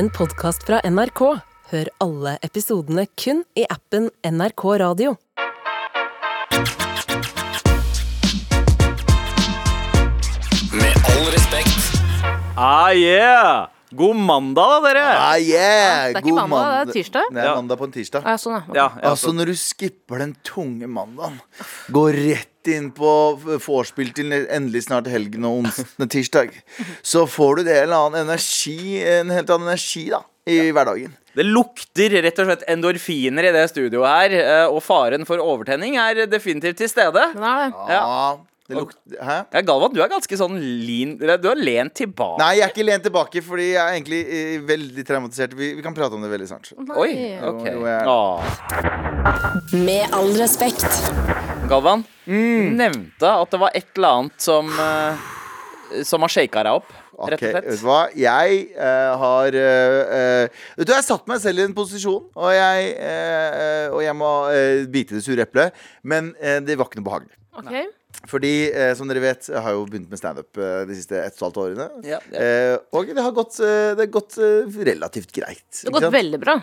en podkast fra NRK. Hør alle episodene kun i appen NRK Radio. Med all respekt. Ah, yeah! God mandag, da, dere. Ah, yeah. Det er ikke God mandag, det er tirsdag. Det er Ja. mandag på en tirsdag. Ja, sånn, ja. Ja, ja, Altså Når du skipper den tunge mandagen, går rett inn på vorspiel til endelig snart helgen og onsdag tirsdag, så får du det en eller annen energi, en helt annen energi da i hverdagen. Det lukter rett og slett endorfiner i det studioet her, eh, og faren for overtenning er definitivt til stede. Nei. er. Ja. det lukter Hæ? Ja, Galvan, du er ganske sånn lean Du har lent tilbake. Nei, jeg er ikke lent tilbake, fordi jeg er egentlig eh, veldig traumatisert. Vi, vi kan prate om det veldig snart. Oi, ok. Jo, jo, jeg- Med all respekt. Galvan, Mm. nevnte at det var et eller annet som uh, Som har shaka deg opp, rett Ok, og vet du hva? Jeg uh, har uh, eh, Vet du, jeg har satt meg selv i en posisjon, og jeg, eh, eh, og jeg må eh, bite det sure eplet. Men eh, det var ikke noe behagelig. Ok. Fordi, eh, som dere vet, jeg har jo begynt med standup eh, de siste ett og et halvt årene. Ja, ja. Eh, og det har gått, eh, det har gått eh, relativt greit. Det har gått veldig bra.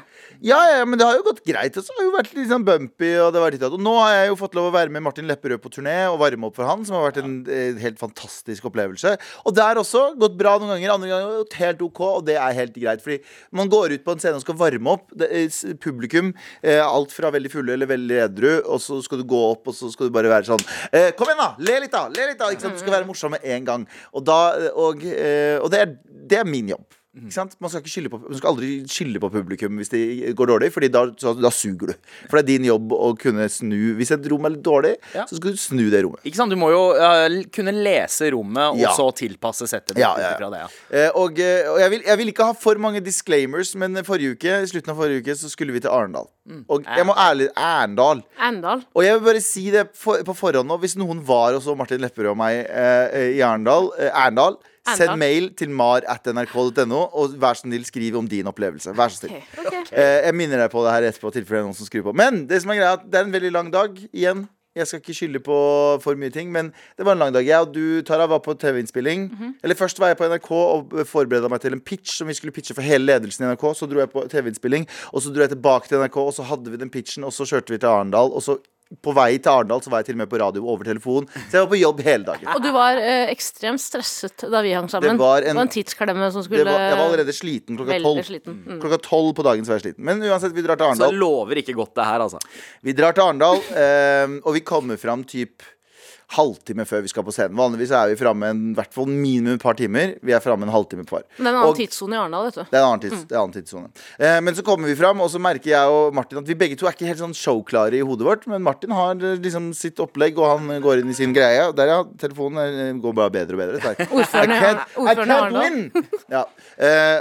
Ja, ja, men det har jo gått greit. Og så har det jo vært litt sånn bumpy. Og, det har vært litt, og nå har jeg jo fått lov å være med Martin Lepperød på turné og varme opp for han, som har vært en eh, helt fantastisk opplevelse. Og det har også gått bra noen ganger, andre ganger har det gått helt OK, og det er helt greit. Fordi man går ut på en scene og skal varme opp. Det, s- publikum, eh, alt fra veldig fulle eller veldig edru, og så skal du gå opp, og så skal du bare være sånn eh, Kom igjen, da! Le litt, da! Le litt, da! Du skal være morsom med en gang. Og, da, og, eh, og det, er, det er min jobb. Ikke sant? Man skal, på, man skal aldri skylde på publikum hvis det går dårlig, Fordi da, så, da suger du. For det er din jobb å kunne snu Hvis et rom er litt dårlig, Ja. så skal du snu det rommet. Ikke sant, Du må jo uh, kunne lese rommet, og Ja. så tilpasse settet. Ja, det, ja. Eh, og eh, og jeg, vil, jeg vil ikke ha for mange disclaimers, men forrige uke, i slutten av forrige uke så skulle vi til Arendal. Og jeg må ærlig Arendal. Arendal. Og jeg vil bare si det for, på forhånd nå. Hvis noen var og så Martin Lepperød og meg eh, i Arendal, eh, Arendal Send mail til mar at nrk.no, og vær så snill, skriv om din opplevelse. Vær så snill. Okay. Okay. Eh, jeg minner deg på det her etterpå, tilfelle det er noen som skrur på. Men det som er greia, det er en veldig lang dag igjen. Jeg skal ikke skylde på for mye ting, men det var en lang dag. Jeg og du, Tara, var på TV-innspilling. Eller først var jeg på NRK og forberedte meg til en pitch som vi skulle pitche for hele ledelsen i NRK. Så dro jeg på TV-innspilling, og så dro jeg tilbake til NRK, og så hadde vi den pitchen, og så kjørte vi til Arendal, og så på vei til Arendal så var jeg til og med på radio over telefon. Så jeg var på jobb hele dagen. Og du var eh, ekstremt stresset da vi hang sammen. Det var en- tidsklemme som Det skulle var, jeg var allerede sliten klokka tolv. sliten. Mm. Klokka tolv på dagen så var jeg sliten. Men uansett, vi drar til Så Arendal. det lover ikke godt, det her, altså. Vi drar til Arendal, eh, og vi kommer fram typ halvtime før vi skal på scenen. Vanligvis er vi framme en- i hvert fall minimum et par timer. Vi er framme en halvtime på hver. Men det er en annen Og- tidssone i Arendal, vet du. Det er en annen, tids, er annen tidssone. Eh, men så kommer vi fram, og så merker jeg og Martin at vi begge to er ikke helt sånn showklare i hodet vårt. Men Martin har eh, liksom sitt opplegg, og han går inn i sin greie. Og der, ja. Telefonen eh, går bare bedre og bedre. Ordføreren i Arendal. Ja. Eh,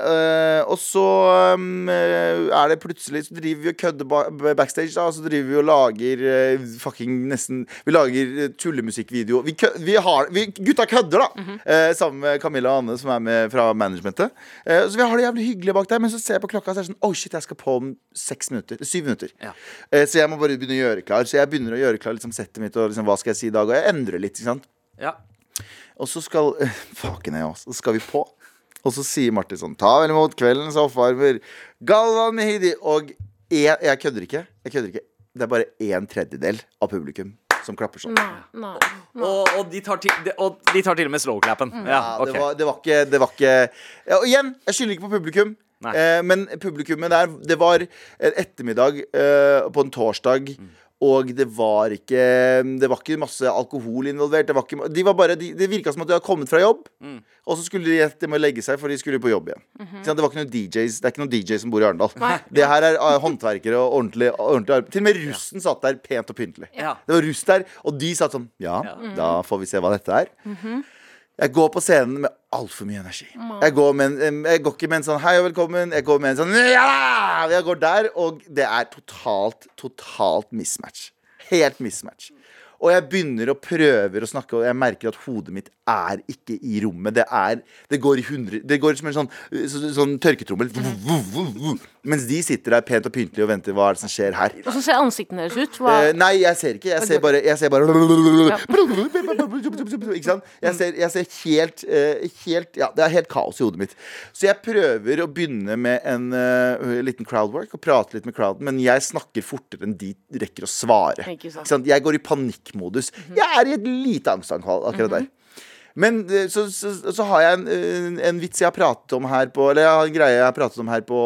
eh, og så um, er det plutselig Så driver vi og kødder backstage, da. Og så driver vi og lager fucking nesten Vi lager eh, tullemusikkvideo. Vi, kø vi har vi, Gutta kødder, da! Mhm. eh, sammen med Camilla og Anne, som er med fra managementet. Eh, så vi har det jævlig hyggelig bak der, men så ser jeg på klokka, så er det sånn Oh shit, jeg skal på om seks minutter. Syv minutter. Ja. Eh, så jeg må bare begynne å gjøre klar. Så jeg begynner å gjøre klar liksom, settet mitt, og liksom, hva skal jeg si i dag? Og jeg endrer litt, ikke sant. Ja. Og så skal Faken jeg også. Så skal vi på. Og så sier Martin sånn Ta vel imot kveldens oppvarmer. Galvan Mehidi. Og jeg, jeg kødder ikke. Jeg kødder ikke. Det er bare en tredjedel av publikum som klapper sånn. Nei, nei. Og, og, de tar til, de, og de tar til og med slowclappen. Ja, Ja, okay. det, var, det var ikke, det var ikke ja, Og igjen, jeg skylder ikke på publikum. Eh, men publikummet der Det var en ettermiddag eh, på en torsdag. Og det var ikke Det var ikke masse alkohol involvert. Det, var ikke, de var bare, de, det virka som at de hadde kommet fra jobb, Mm. og så skulle de de legge seg, for de skulle på jobb igjen. Mm -hmm. Det var ikke noen DJs Det er ikke noen DJ som bor i Arendal. Det her er uh, håndverkere og ordentlig, ordentlig arbeid. Til og med russen satt der pent og pyntelig. Ja. Det var russ der, og de satt sånn Ja, da får vi se hva dette er. Jeg går på scenen med altfor mye energi. Jeg går, med en, jeg går ikke med en sånn 'hei og velkommen'. Jeg går med en sånn 'ja! Jeg går der, og det er totalt, totalt mismatch. Helt mismatch. Og jeg begynner å prøver å snakke, og jeg merker at hodet mitt er ikke i rommet. Det er Det går i hundre Det går som en sånn, så, sånn tørketrommel. Mens de sitter der pent og pyntelig og venter. Hva er det som skjer her? Og så ser ansiktene deres ut. Hva? Eh, nei, jeg ser ikke. Jeg ser bare, jeg ser bare Ikke sant? Jeg ser, jeg ser helt, eh, helt Ja, det er helt kaos i hodet mitt. Så jeg prøver å begynne med en eh, liten crowdwork og prate litt med crowden, men jeg snakker fortere enn de rekker å svare. Ikke sant? Jeg går i panikkmodus. Jeg er i et lite angstanfall akkurat der. Men eh, så, så, så har jeg en, eh, en vits jeg har pratet om her på Eller jeg har en greie jeg har pratet om her på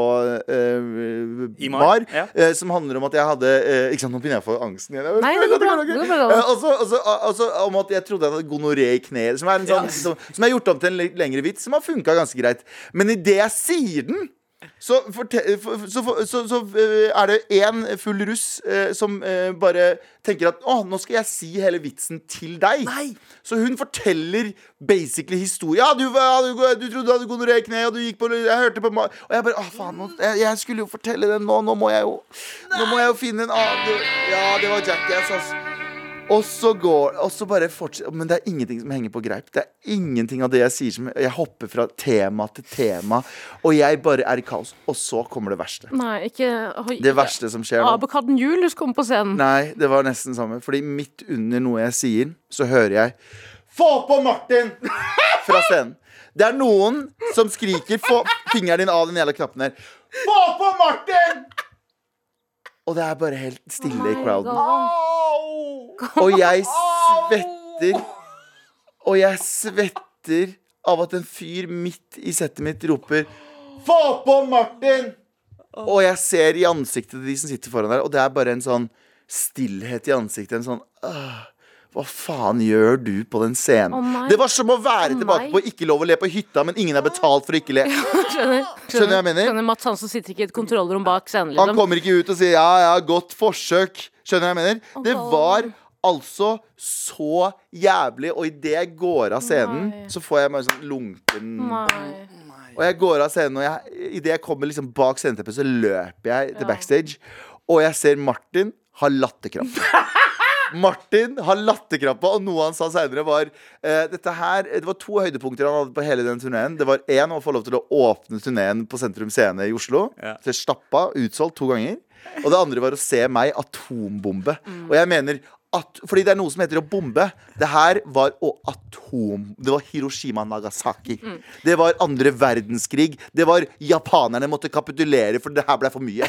uh, I Mar, Mar, ja. uh, som handler om at jeg hadde uh, Ikke sant, nå begynner jeg å få angsten igjen. Nei, det går bra. Det går bra. Eh, Og så og så- og så om at jeg trodde jeg hadde gonoré i kneet. Som er en sånn som, som er gjort om til en lengre vits, som har funka ganske greit. Men idet jeg sier den så, for- så, så, så eh, er det én full russ eh, som eh, bare tenker at å, nå skal jeg si hele vitsen til deg. Nei. Så hun forteller basically historie. Ja, du, du, du trodde du hadde gonoré i kneet, og du gikk på Jeg hørte på Og jeg bare Å, faen, jeg, jeg skulle jo fortelle den nå. Nå må jeg jo Nå må jeg jo finne en annen Ja, det var Jackass, altså. Og så går Og så bare fortsetter Men det er ingenting som henger på greip. Det er ingenting av det jeg sier som Jeg hopper fra tema til tema, og jeg bare er i kaos. Og så kommer det verste. Nei, ikke oi, Det verste som skjer nå. Abekatten Julius kom på scenen. Nei, det var nesten samme. Fordi midt under noe jeg sier, så hører jeg Få på Martin! Fra scenen. Det er noen som skriker Få fingeren din av den jævla knappen her. Få på Martin! Og det er bare helt stille i crowden. Og jeg svetter Og jeg svetter av at en fyr midt i settet mitt roper Få på Martin! Og jeg ser i ansiktet til de som sitter foran der, og det er bare en sånn stillhet i ansiktet. En sånn «Åh, Hva faen gjør du på den scenen? Oh det var som å være tilbake på ikke lov å le på hytta, men ingen er betalt for å ikke le. Skjønner, Skjønner du jeg mener? Skjønner Mats Hansen sitter ikke i et kontrollrom bak scenen. Han Liksom. kommer ikke ut og sier 'ja, ja, godt forsøk'. Skjønner du hva jeg mener? Det var altså så jævlig, og idet jeg går av scenen, Nei. så får jeg meg sånn lunken Nei. Og jeg går av scenen, og idet jeg kommer liksom bak sceneteppet, så løper jeg til backstage, og jeg ser Martin ha latterkrampe. Martin har latterkrampe, og noe han sa seinere, var uh, Dette her Det var to høydepunkter han hadde på hele den turneen. Det var én å få lov til å åpne turneen på Sentrum Scene i Oslo. Ja. Til stappa, utsolgt to ganger. Og det andre var å se meg atombombe. Og jeg mener at, fordi det er noe som heter å bombe. Det her var å atom... Det var Hiroshima Nagasaki. Det var andre verdenskrig. Det var japanerne måtte kapitulere, for det her ble for mye.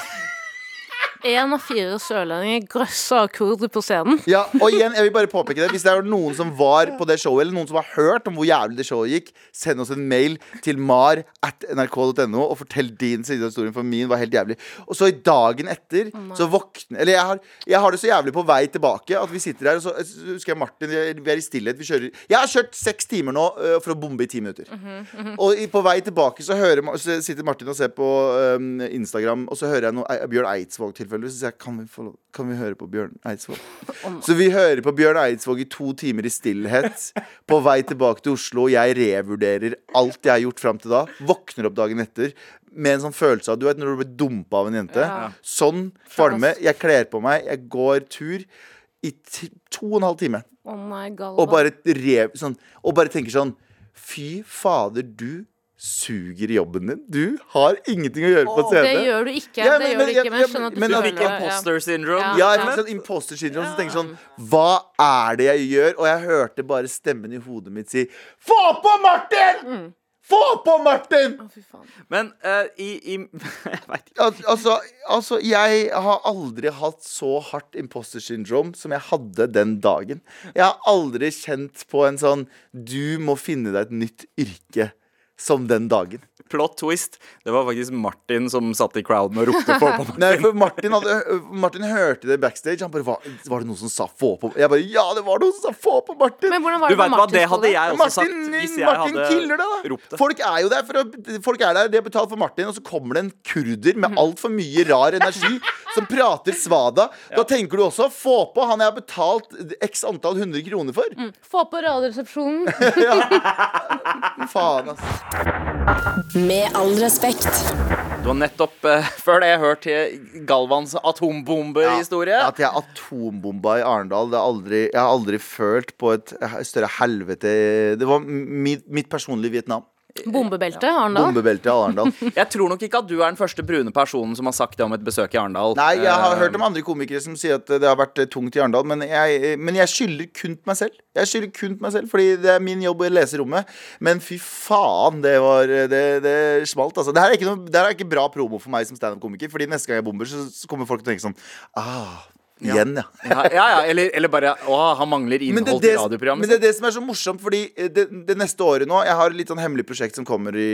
Én av fire sørlendinger grøssa av på scenen. Ja, og igjen, jeg vil bare påpeke det Hvis det er noen som var på det showet, eller noen som har hørt om hvor jævlig det showet gikk, send oss en mail til mar at nrk.no og fortell din side av historien, for min var helt jævlig. Og så i dagen etter, så våkner Eller jeg har, jeg har det så jævlig på vei tilbake at vi sitter her, og så husker jeg Martin, vi er- i stillhet, vi kjører Jeg har kjørt seks timer nå uh, for å bombe i ti minutter. Og på vei tilbake så, hører, så sitter Martin og ser på um, Instagram, og så hører jeg noe Bjørn Eidsvåg-tilfelle. Så sier jeg kan vi, få, kan vi høre på Bjørn Eidsvåg? Så vi hører på Bjørn Eidsvåg i to timer i stillhet på vei tilbake til Oslo. Jeg revurderer alt jeg har gjort fram til da. Våkner opp dagen etter med en sånn følelse av Du vet når du blir dumpa av en jente? Ja. Sånn kvalme. Jeg kler på meg, jeg går tur i to og en halv time. Oh. Og bare, rev, sånn, og bare tenker sånn Fy fader, du suger i jobben din. Du har ingenting å gjøre på Det scenen. gjør du ikke. Ja, det men- gjør du ikke, men jeg skjønner at du men- men- føler det, ja. imposter syndrome. Ja. Ja, jeg fikk sånn imposter syndrome. Så tenker jeg sånn Hva er det jeg gjør? Og jeg hørte bare stemmen i hodet mitt si Få på Martin! Få på Martin! Å, fy faen. Men uh, i, i Jeg veit ikke. Al altså, altså, jeg har aldri hatt så hardt imposter syndrome som jeg hadde den dagen. Jeg har aldri kjent på en sånn Du må finne deg et nytt yrke. Som den dagen. Plot twist. Det var faktisk Martin som satt i crowden og ropte på på Nei, for Martin, hadde, Martin hørte det backstage. Han bare, var, var det noen som sa 'få på'? Jeg bare, ja, det var noen som sa 'få på Martin'. Men hvordan var Du det vet med hva, det hadde jeg også Martin, sagt hvis jeg Martin hadde killer det, da. ropt det. Folk er jo der for å, Folk er der, de har betalt for Martin, og så kommer det en kurder med altfor mye rar energi som prater svada. Da tenker du også få på han jeg har betalt x antall hundre kroner for. Få på Radioresepsjonen. Faen, ass. Med all respekt. Du har nettopp eh, før det hørt til Galvans atombombehistorie. Ja, at jeg atombomba i Arendal. Det er aldri, jeg har aldri følt på et større helvete Det var mitt, mitt personlige Vietnam. Bombebelte, Arendal. Bombebeltet i Arendal. Jeg tror nok ikke at du er den første brune personen som har sagt det om et besøk i Arendal. Nei, jeg har Eh, hørt om andre komikere som sier at det har vært eh, tungt i Arendal, men jeg, men jeg skylder kun meg selv. Jeg skylder kun meg selv, fordi det er min jobb å lese rommet. Men fy faen, det var Det, det smalt, altså. Det her, er ikke noe, det her er ikke bra promo for meg som standup-komiker, Fordi neste gang jeg bomber, så, så kommer folk til å tenke sånn Ah, igjen, ja. Ja, ja, ja eller, eller bare Å, han mangler innhold det, det, til radioprogrammet men det er det som er så morsomt, fordi eh, det, det neste året nå Jeg har et litt sånn hemmelig prosjekt som kommer i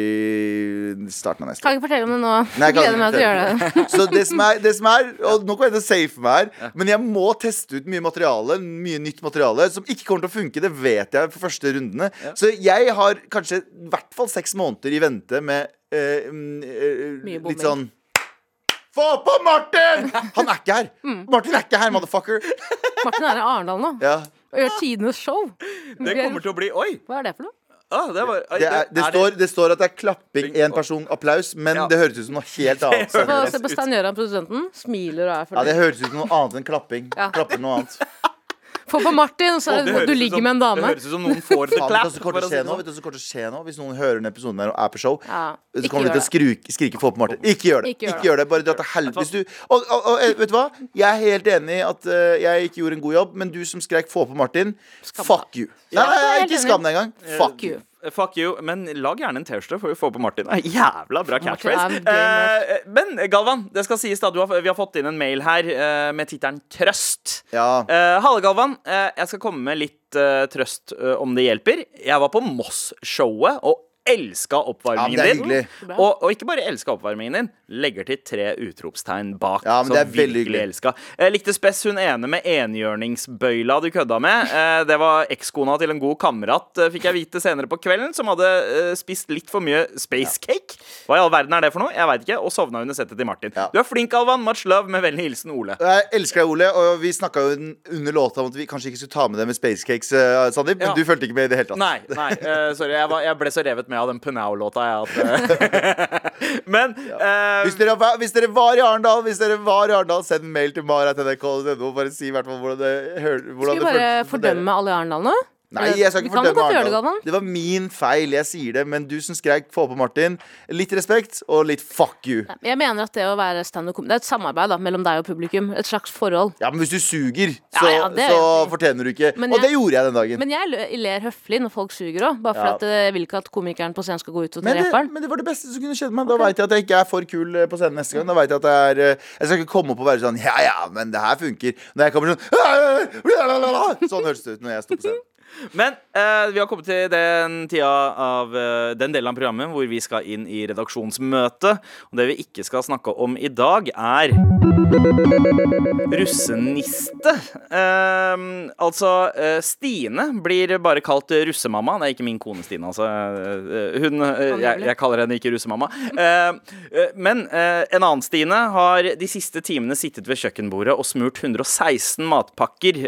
starten av neste år. Kan ikke fortelle om det nå. Nei, jeg Gleder meg til å gjøre det. Så det som er, det som er Og nå kommer jeg til å safe meg her, men jeg må teste ut mye materiale, mye nytt materiale, som ikke kommer til å funke. Det vet jeg for første rundene. Så jeg har kanskje i hvert fall seks måneder i vente med eh, mm, eh, litt sånn Få på Martin! Han er ikke her! Mm. Martin er ikke her, motherfucker. Martin er i Arendal nå Ja. og gjør tidenes show. Det kommer til å bli Oi! Hva er det for noe? Ah, det, var, Det, er, det, står, det står at det er klapping, én person, applaus, men Ja. det høres ut som noe helt annet. Se på, høres se på Stein Gøran, produsenten. Smiler og er Ja, fornøyd. Det høres ut som noe annet enn klapping. Ja. Klapper noe annet. Få på Martin, så du ligger som- med en dame. Det høres ut som noen får the clap. sånn. Vet du hva som kommer til å skje nå Hvis noen hører denne episoden her og er på show, Ja, så kommer de til å skrike, skrike 'få på Martin'. Ikke gjør det. Ikke gjør Ikke det. gjør det. Bare dra til helvete. Hvis du og, og, og, eh, vet du hva? Jeg er helt enig i at uh, jeg ikke gjorde en god jobb, men du som skrek 'få på Martin', fuck you. Nei, nei, nei, ikke skam deg engang. Fuck you. Eh, Fuck you, men lag gjerne en T-skjorte for vi få på Martin. Jævla bra catchphrase. Eh, men Galvan, det skal sies da du har, vi har fått inn en mail her eh, med tittelen 'Trøst'. Ja. Uh, Halle, Galvan. Eh, jeg skal komme med litt eh, trøst eh, om det hjelper. Jeg var på Moss-showet og elska Ja, men oppvarmingen det er din. Og, og ikke bare elska oppvarmingen din, legger til tre utropstegn bak. Ja, men det er veldig hyggelig. elska. Jeg likte spess hun ene med enhjørningsbøyla du kødda med. Eh, det var ekskona til en god kamerat, eh, fikk jeg vite senere på kvelden, som hadde eh, spist litt for mye space cake. Hva i all verden er det for noe? Jeg veit ikke. Og sovna under settet til Martin. Ja. Du er flink, Alvan. Much love. Med vennlig hilsen Ole. Jeg elsker deg, Ole. Og vi snakka jo under låta om at vi kanskje ikke skulle ta med det med Space Cakes, eh, Sandeep, men Ja. du fulgte ikke med i det hele tatt. Nei, nei Uh, sorry. Jeg, var, jeg ble så revet med av den Punau-låta. jeg, ja. uh, Men eh, Hvis dere, var- hvis dere var i Arendal, Hvis dere var i Arendal send mail til mara.nrk.no. Bare si i hvert fall hvordan det, hvordan Skal vi bare det for fordømme alle i Arendal nå? Nei, jeg skal ikke fordømme det, Arendal. Det var min feil, jeg sier det. Men du som skrek 'få på Martin', litt respekt og litt fuck you. Jeg mener at det å være standup-komiker Det er et samarbeid da, mellom deg og publikum. Et slags forhold. Ja, men hvis du suger, så, ja, det er så fortjener du ikke. jeg, Og det gjorde jeg den dagen. Men jeg ler høflig når folk suger òg, bare for Ja. at eh, jeg vil ikke at komikeren på scenen skal gå ut og ta Men men det var det beste som kunne skjedd meg. Da vet jeg at jeg ikke er for kul eh, på scenen neste gang. Da vet Jeg at jeg er eh, Jeg skal ikke komme opp og være sånn Ja, ja, men det her funker. Når jeg kommer sånn Sånn høres det ut når jeg står på scenen. Men eh, vi har kommet til den tida av eh, den delen av programmet hvor vi skal inn i redaksjonsmøte. Og det vi ikke skal snakke om i dag, er russeniste. Eh, altså, eh, Stine blir bare kalt russemamma. Det er ikke min kone Stine, altså. Eh, hun, eh, jeg, jeg kaller henne ikke russemamma. Men en annen Stine har de siste timene sittet ved kjøkkenbordet og smurt 116 matpakker.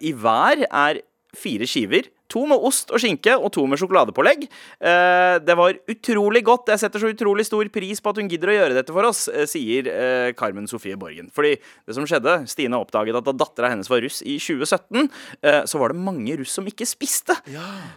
I hver er fire skiver. To med ost og skinke og to med sjokoladepålegg. Eh, det var utrolig godt. Jeg setter så utrolig stor pris på at hun gidder å gjøre dette for oss, eh, sier eh, Carmen Sofie Borgen. Fordi det som skjedde, Stine oppdaget at da dattera hennes var russ i 2017, eh, så var det mange russ som ikke spiste.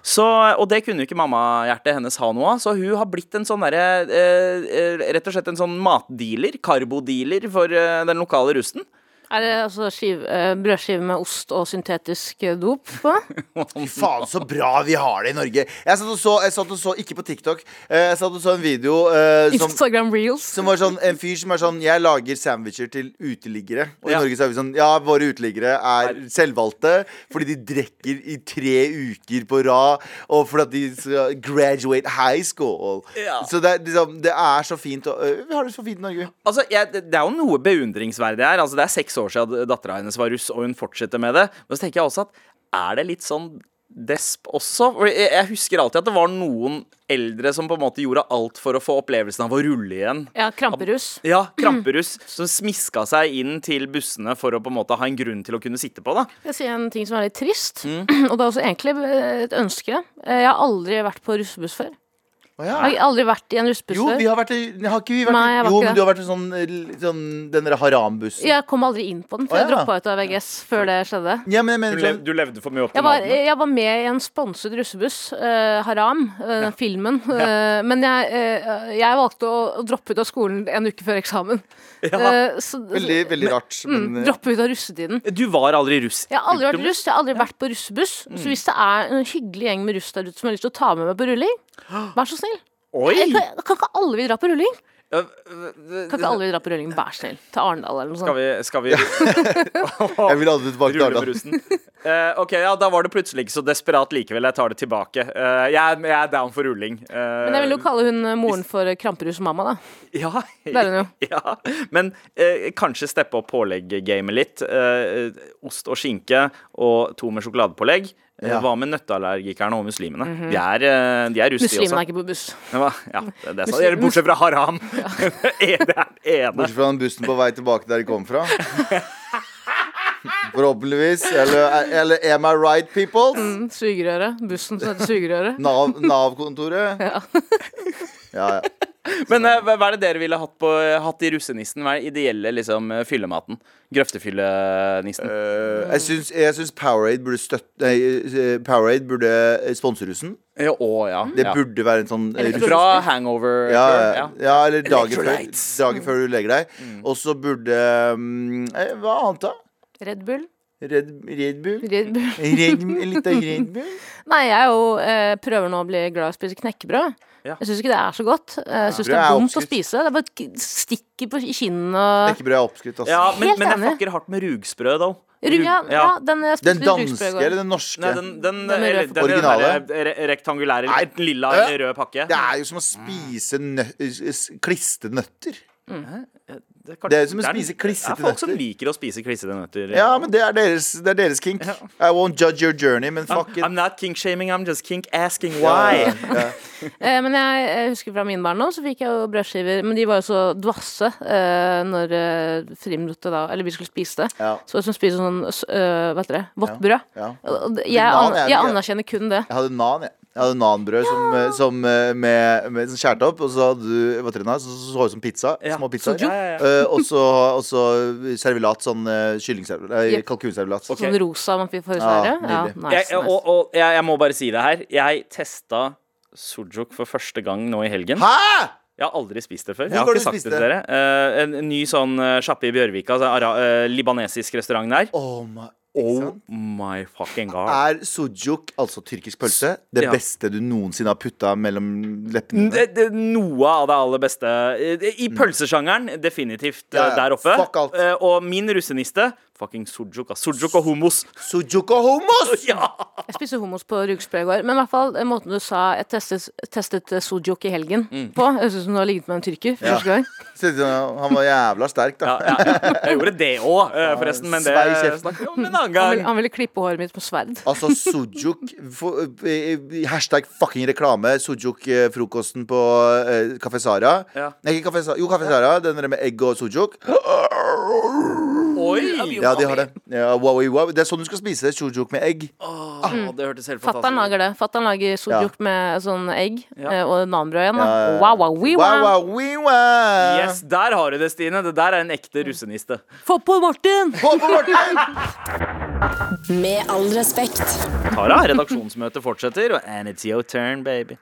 Så, og det kunne jo ikke mammahjertet hennes ha noe av, så hun har blitt en sånn derre eh, eh, Rett og slett en sånn matdealer, karbodealer, for den lokale russen. Er det altså skive, eh, brødskive med ost og syntetisk eh, dop på? Faen, så bra vi har det i Norge. Jeg satt og så, jeg satt og så ikke på TikTok, eh, jeg satt og så en video eh, som Instagram reels. som var sånn, En fyr som er sånn Jeg lager sandwicher til uteliggere. Og i Ja. Norge så er vi sånn Ja, våre uteliggere er selvvalgte fordi de drikker i tre uker på rad, og fordi at de skal graduate high school. Ja. Så det er, liksom, det er så fint. å- øh, vi har det så fint i Norge. Altså, jeg, det det er jo noe beundringsverdig her. Altså, det er seks år siden dattera hennes var russ, og hun fortsetter med det. Men så tenker jeg også at er det litt sånn desp også? Jeg, husker alltid at det var noen eldre som på en måte gjorde alt for å få opplevelsen av å rulle igjen. Ja, Kramperuss. Ja, kramperuss som smiska seg inn til bussene for å på en måte ha en grunn til å kunne sitte på. da Jeg sier en ting som er litt trist, Mm. og det er også egentlig et ønske. Jeg har aldri vært på russebuss før. Å, ja. Jeg har aldri vært i en russebuss Jo, vi har vært i Har ikke vi vært Nei, i Jo, men du har vært i sånn, eh, sånn Den derre harambussen. Jeg kom aldri inn på den, for Å, jeg ja. droppa ut av VGS før det skjedde. Ja, men jeg Du, lev, sånn du levde for mye opp til Jeg var, navnet. jeg var med i en sponset russebuss, uh, Haram, uh, ja. filmen. Eh, men jeg, jeg valgte å, å droppe ut av skolen en uke før eksamen. Eh, så, Veldig, veldig rart. mm, Men, mm, droppe ut av russetiden. Du var aldri russ. Jeg har aldri vært russ, jeg har aldri vært på russebuss. Så hvis det er en hyggelig gjeng med russ der ute som har lyst til å ta med meg på rulling, vær så snill. Oi! Jeg kan, kan ikke alle vi dra på rulling? Kan ikke alle vi dra på rulling, vær snill. Til Arendal eller noe Skal sånt. vi, skal vi jeg vil aldri tilbake til Arendal. russen? Eh, ok, ja, Da var det plutselig ikke så desperat likevel. Jeg tar det tilbake. Eh, jeg, er- jeg er down for rulling. Eh, Men jeg vil jo kalle hun eh, moren for kramperus-mamma, da. Ja, Det er hun jo. ja. Men eh, kanskje steppe opp pålegg-gamet litt. Eh, ost og skinke og to med sjokoladepålegg. Eh, Ja. Hva med nøtteallergikerne og muslimene? De er, eh, de er rustige Muslimene også. er ikke på buss. Men Ja, det, det er det Eller Bortsett fra haram. det er det ene. Bortsett fra den bussen på vei tilbake der de kom fra. Forhåpentligvis. Eller, eller Am I right, people? Mm, Sugerøret. Bussen som heter Sugerøret. Nav- Nav-kontoret. Ja. Ja, ja. Men uh, hva er det dere ville hatt, på, hatt i russenissen? Hva er den ideelle liksom, eh, fyllematen? Grøftefyllenissen. Uh, jeg syns, jeg syns Powerade burde støtte Nei, Powerade burde sponse russen. Ja, å, ja. Det burde være en sånn Fra hangover ja, ja. ja, eller dagen før, dagen før du legger deg. Og så burde um, Hva annet, da? Red Bull. Red, Red Bull? Red Bull. Red, litt av Red Bull? Nei, jeg er jo eh, prøver nå å bli glad i å spise knekkebrød. Ja. Jeg syns ikke det er så godt. Eh, Jeg syns det er dumt å spise. Det er bare stikker på i kinnet og Knekkebrød er oppskrytt, altså. Ja, men, Helt men jeg enig. fucker hardt med rugsprø, da. Rug, ja, ja, den jeg Den spiste danske rugsprø i går. eller den norske? Nei, den, den, Den rød den, den Originale. der re rektangulære, Nei. lilla Øh. eller rød pakke. Det er jo som å spise nø s- klissete nøtter. Det er, Det er som å spise klissete nøtter. det er folk som liker å spise klissete nøtter. Ja, men det er deres, det er deres kink. I won't judge your journey, men fuck it. I'm not kink-shaming, I'm just kink-asking why. ja. Eh, men jeg, jeg husker fra min barndom så fikk jeg jo brødskiver, men de var jo så dvasse eh, når eh, friminutt da Eller vi skulle spise det. Ja. Så det var som å spise sånn uh, Hva heter det? Vått brød. Ja. Jeg, det jeg anerkjenner kun det. Jeg hadde nan, jeg. Jeg hadde nanbrød som, eh, som eh, med, med som skjærte opp, og så hadde du hva heter så, så, så ut som pizza. Ja. Små pizzaer. Ja, ja, ja. uh, og så og så servilat, sånn uh, kyllingservelat. Yep. Kalkunservilat. Okay. Sånn rosa man får i Ja, Ja, nice, Jeg, nice. og, og jeg, jeg må bare si det her. Jeg testa sujuk for første gang nå i helgen. Hæ?! Jeg har aldri spist det før. Hvor Jeg har ikke du sagt det spiste? til dere. Eh, en, en ny sånn uh, sjappe i Bjørvika. Altså, eh, libanesisk restaurant der. Oh my, Oh my fucking god. Er sujuk, altså tyrkisk pølse, det Ja. beste du noensinne har putta mellom leppene? Det, det, noe av det aller beste. Eh, I pølsesjangeren, definitivt eh, Ja, ja. der oppe. Eh, og min russeniste fucking sujuk. Sujuk og hummus. Sujuk og hummus! Ja! Jeg spiste hummus på rugsprø i går. Men i hvert fall eh, måten du sa jeg testet, testet eh, sujuk i helgen Mm. på. Jeg som du har ligget med en tyrker for Ja. første gang. Ut Han var jævla sterk, da. Ja, ja. Jeg gjorde det òg, forresten. Men det svei kjeften. snakker vi om en annen Han ville, han ville klippe håret mitt på sverd. Altså sujuk for, eh, Hashtag fucking reklame. Sujuk-frokosten på eh, Kafé Sara. Ja. Nei, ikke Kafé Sara. Jo, Kafé Sara. Den der med egg og sujuk. Oi! Ja, de har det. Ja, wowi, wowi. Det er sånn du skal spise sujuk med egg. Åh, det hørtes helt Fatter'n fantastisk ut. lager det. Fatter'n lager sujuk med sånn egg Ja. eh, og nanbrød igjen. Da. Ja, ja, ja. Wow, wow, wee, Wow, wow. wow, wee, wow. Yes, der har du det, Stine. Det der er en ekte russeniste. Få på Martin! Få på Martin! Med all respekt. Tara, redaksjonsmøtet fortsetter, og and it's your turn, baby.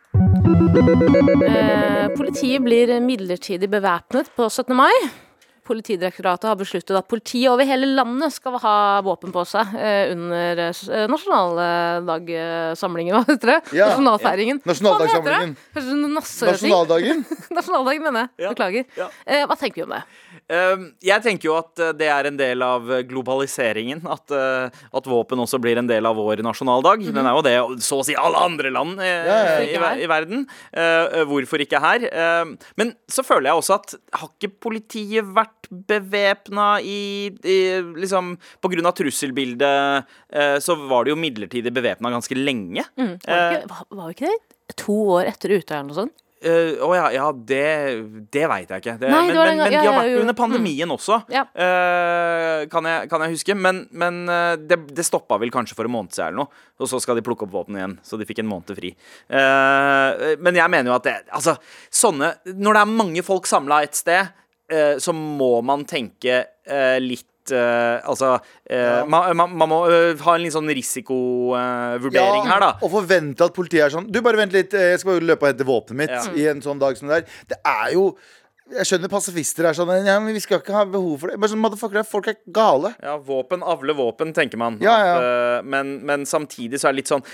Eh, politiet blir midlertidig bevæpnet på 17. mai. Politidirektoratet har besluttet at politiet over hele landet skal ha våpen på seg eh, under eh, nasjonaldagsamlingen, hva heter det? Ja. Nasjonalfeiringen. Sånn nasseting? Nasjonaldagen. Nasjonaldagen, mener jeg. Beklager. Ja. Eh, hva tenker vi om det? Um, jeg tenker jo at uh, det er en del av uh, globaliseringen. At, uh, at våpen også blir en del av vår nasjonaldag. Den er jo det så å si alle andre land i, ja. i, ver- i verden. Hvorfor ikke her? Um, men så føler jeg også at har ikke politiet vært bevæpna i, i liksom På grunn av trusselbildet så var det jo midlertidig bevæpna ganske lenge. Var det ikke, var, var det ikke det to år etter Utøya eller noe sånt? Eh, oh ja, ja, det, det veit jeg ikke. Det, Nei, men, men, men ja, de har ja, vært jo. under pandemien også, Ja. eh, kan, jeg, kan jeg huske. Men, men uh, det, det stoppa vel kanskje for en måned siden eller noe. Og så skal de plukke opp våpen igjen, så de fikk en måned fri. Men jeg mener jo at det Altså, sånne Når det er mange folk samla et sted, så må man tenke eh, litt eh, altså ja. man, man, man må eh, ha en litt sånn risikovurdering her, da. Og forvente at politiet er sånn Du, bare vent litt, jeg skal bare løpe og hente våpenet mitt Ja. i en sånn dag som det der. Det er jo Jeg skjønner pasifister er sånn Ja, men vi skal ikke ha behov for det. Bare sånn, motherfucker, folk er gale. Ja, våpen avler våpen, tenker man. Ja, ja. At, men, men samtidig så er det litt sånn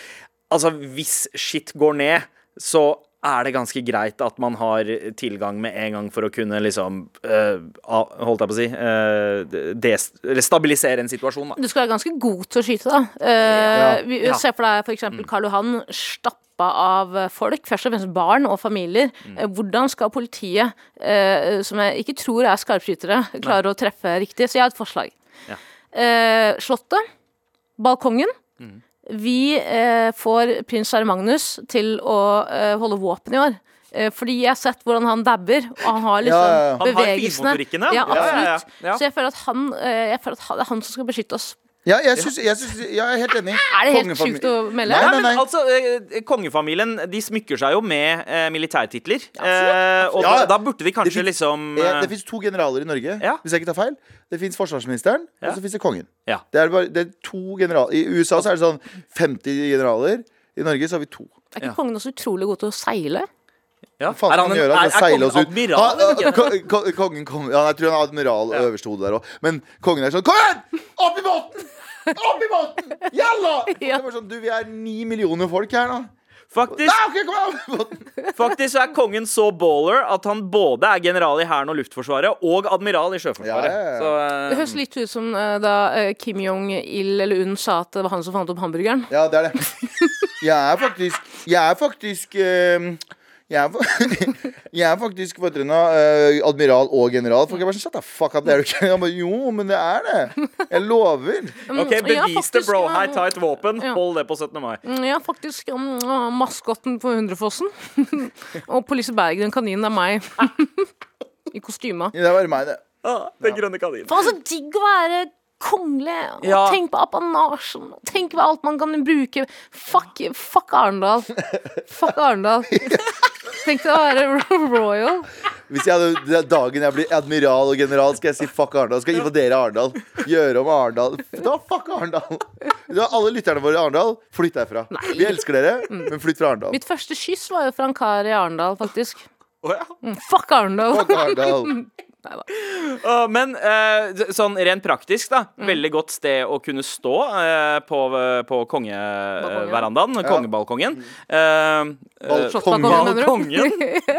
Altså, hvis shit går ned, så er det ganske greit at man har tilgang med en gang for å kunne liksom eh, Holdt jeg på å si des- stabilisere en situasjon, da. Du skal være ganske god til å skyte, da. Uh, ja. Ja. Se for deg f.eks. Karl Johan stappa av folk, først og fremst barn og familier. Mm. hvordan skal politiet, eh, som jeg ikke tror er skarpskytere, klare å treffe riktig? Så jeg har et forslag. Ja. Uh, slottet, balkongen. Vi eh, får prins Sverre Magnus til å eh, holde våpen i år. Eh, fordi jeg har sett hvordan han dabber, og han har liksom Ja, ja, ja. Han har bevegelsene. finmotorikken, ja. ja. Ja, ja, ja. Absolutt. Så jeg føler at han, jeg føler at han, det er han som skal beskytte oss. Ja, jeg, synes, jeg, synes, jeg er helt enig. Er det helt sjukt å melde? Nei, Nei, nei, men altså, eh, Kongefamilien de smykker seg jo med eh, militærtitler. Eh, og Ja, da, da burde de kanskje Det finnes- liksom Eh, eh, Det fins to generaler i Norge, Ja. hvis jeg ikke tar feil. Det fins forsvarsministeren, Ja. og så fins det kongen. Ja. Det er, bare, det er to generaler I USA så er det sånn 50 generaler. I Norge så har vi to. Er ikke Ja. kongen også utrolig god til å seile? Ja. Hva faen Er han en- gjøre? er- Han er kongen oss ut. admiral, Ah, ah, kongen kom Ja, jeg tror han er admiral og øverste hode der òg. Men kongen er sånn Kom igjen! Opp i båten! Opp i båten! Jalla! Ja. Det var sånn, du, vi er ni millioner folk her nå. Faktisk, Nei, ok, kom igjen! opp i båten. faktisk så er kongen så baller at han både er general i Hæren og Luftforsvaret og admiral i Sjøforsvaret. Ja, ja, ja. Så, uh, Det høres litt ut som uh, da uh, Kim Jong-il eller Un sa at det var han som fant opp hamburgeren. Ja, det er det. Jeg er faktisk Jeg er faktisk jeg er, jeg er faktisk dere nå, eh, admiral og general. Folk er bare sånn Shut the fuck up, det er du ikke. Jeg bare, jo, men det er det. Jeg lover. OK, ja, bevis det, bro. ja. Her, ta et våpen. Ja. Hold det på 17. mai. Jeg Ja, faktisk. Um, uh, maskotten på Hundrefossen. og på Liseberg, den kaninen, er meg. I kostyme. Det er bare meg, det. Ah, den grønne kaninen. Faen, så digg å være kongelig. Ja. Tenk på apanasjen. Tenk på alt man kan bruke. Fuck, fuck Arendal. Fuck Arendal. Tenk deg å være royal. Hvis jeg hadde, dagen jeg blir admiral og general, skal jeg si fuck Arendal. Skal jeg invadere Arendal. Gjøre om Arendal. Da fuck Arendal. Da, alle lytterne våre i Arendal, flytt derfra. Vi elsker dere, men flytt fra Arendal. Mitt første kyss var jo fra en kar i Arendal, faktisk. Oh, ja. Mm, Fuck Arendal. Fuck Arendal. Uh, men uh, sånn rent praktisk, da. Veldig godt sted å kunne stå uh, på, på kongeverandaen. Kongebalkongen. Du? balkongen.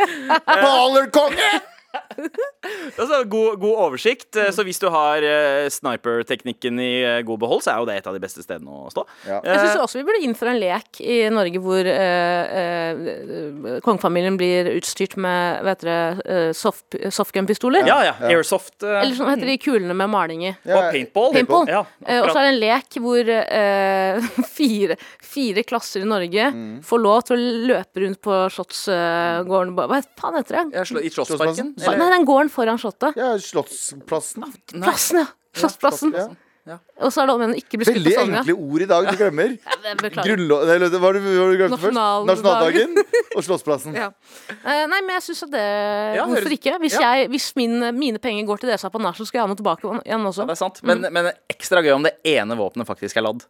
Ballerkonge! Altså, god, god oversikt. Uh, Så hvis du har uh, sniperteknikken i uh, god behold, så er jo det et av de beste stedene å stå. Ja. Jeg syns også vi burde innføre en lek i Norge hvor uh, eh, kongefamilien blir utstyrt med vet dere, eh, soft, softgun-pistoler. ja, ja. Airsoft uh, Eller sånn heter de kulene med maling i. Ja, og paintball. Paintball. Ja, Eh, og så er det en lek hvor eh, fire, fire klasser i Norge Mm. får lov til å løpe rundt på Slottsgården Hva faen heter det? I Slottsparken? Slottsplassen? Nei, den gården foran Slottet. ja, Slottsplassen. Plassen, ja. Slottsplassen. Ja. Og så er det om igjen å ikke bli skutt Veldig på Sogna. enkle ord i dag du glemmer. Ja, det beklager. Hva var det det du glemte først? Nasjonaldagen. Nasjonaldagen og Slottsplassen. Ja. Uh, nei, men jeg syns at det Ja, Hvorfor høres- ikke? Hvis, ja. jeg, hvis min, mine penger går til deres apanasje, så skal jeg ha noe tilbake igjen også. Det er sant. Men, men ekstra gøy om det ene våpenet faktisk er ladd.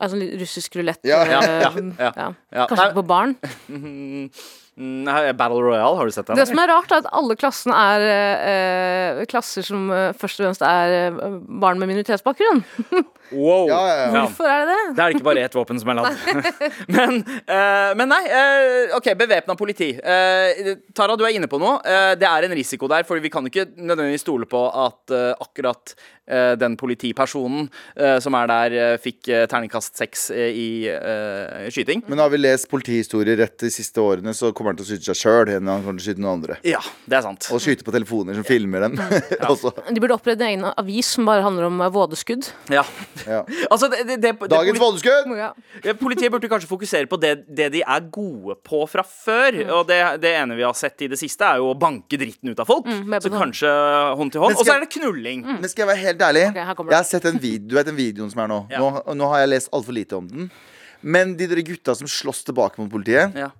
Altså russisk rulett. Ja, ja, eh, ja, ja. ja. Ja. Kanskje på barn. Mm, Battle Royale, har du sett den? Det som er rart, er at alle klassene er eh, klasser som eh, først og fremst er eh, barn med minoritetsbakgrunn. Wow. Ja, ja, ja. Hvorfor er det det? Det er ikke bare ett våpen som er ladd. men, eh, men nei, eh, OK, bevæpna politi. Eh, Tara, du er inne på noe. Eh, det er en risiko der, for vi kan ikke nødvendigvis stole på at eh, akkurat eh, den politipersonen eh, som er der, eh, fikk eh, terningkast seks eh, i eh, skyting. Men har vi lest politihistorier rett de siste årene, så kommer han til å skyte seg sjøl. Han kommer til å skyte noen andre. Ja, det er sant. Og skyte på telefoner som filmer dem. Også. De burde opprette en egen avis som bare handler om eh, vådeskudd. Ja. Ja. Altså, det, det, det, Dagens vådeskudd! Ja. Ja, Politiet burde kanskje fokusere på det, det de er gode på fra før. Mm. Og det, det ene vi har sett i det siste, er jo å banke dritten ut av folk. Mm, så kanskje hånd til hånd. Og så er det knulling. Men skal jeg være helt ærlig? Ok, her kommer det. jeg har sett en video, Du vet den videoen som er nå? Ja. Nå, nå har jeg lest altfor lite om den. Men de der gutta som slåss tilbake mot politiet Ja.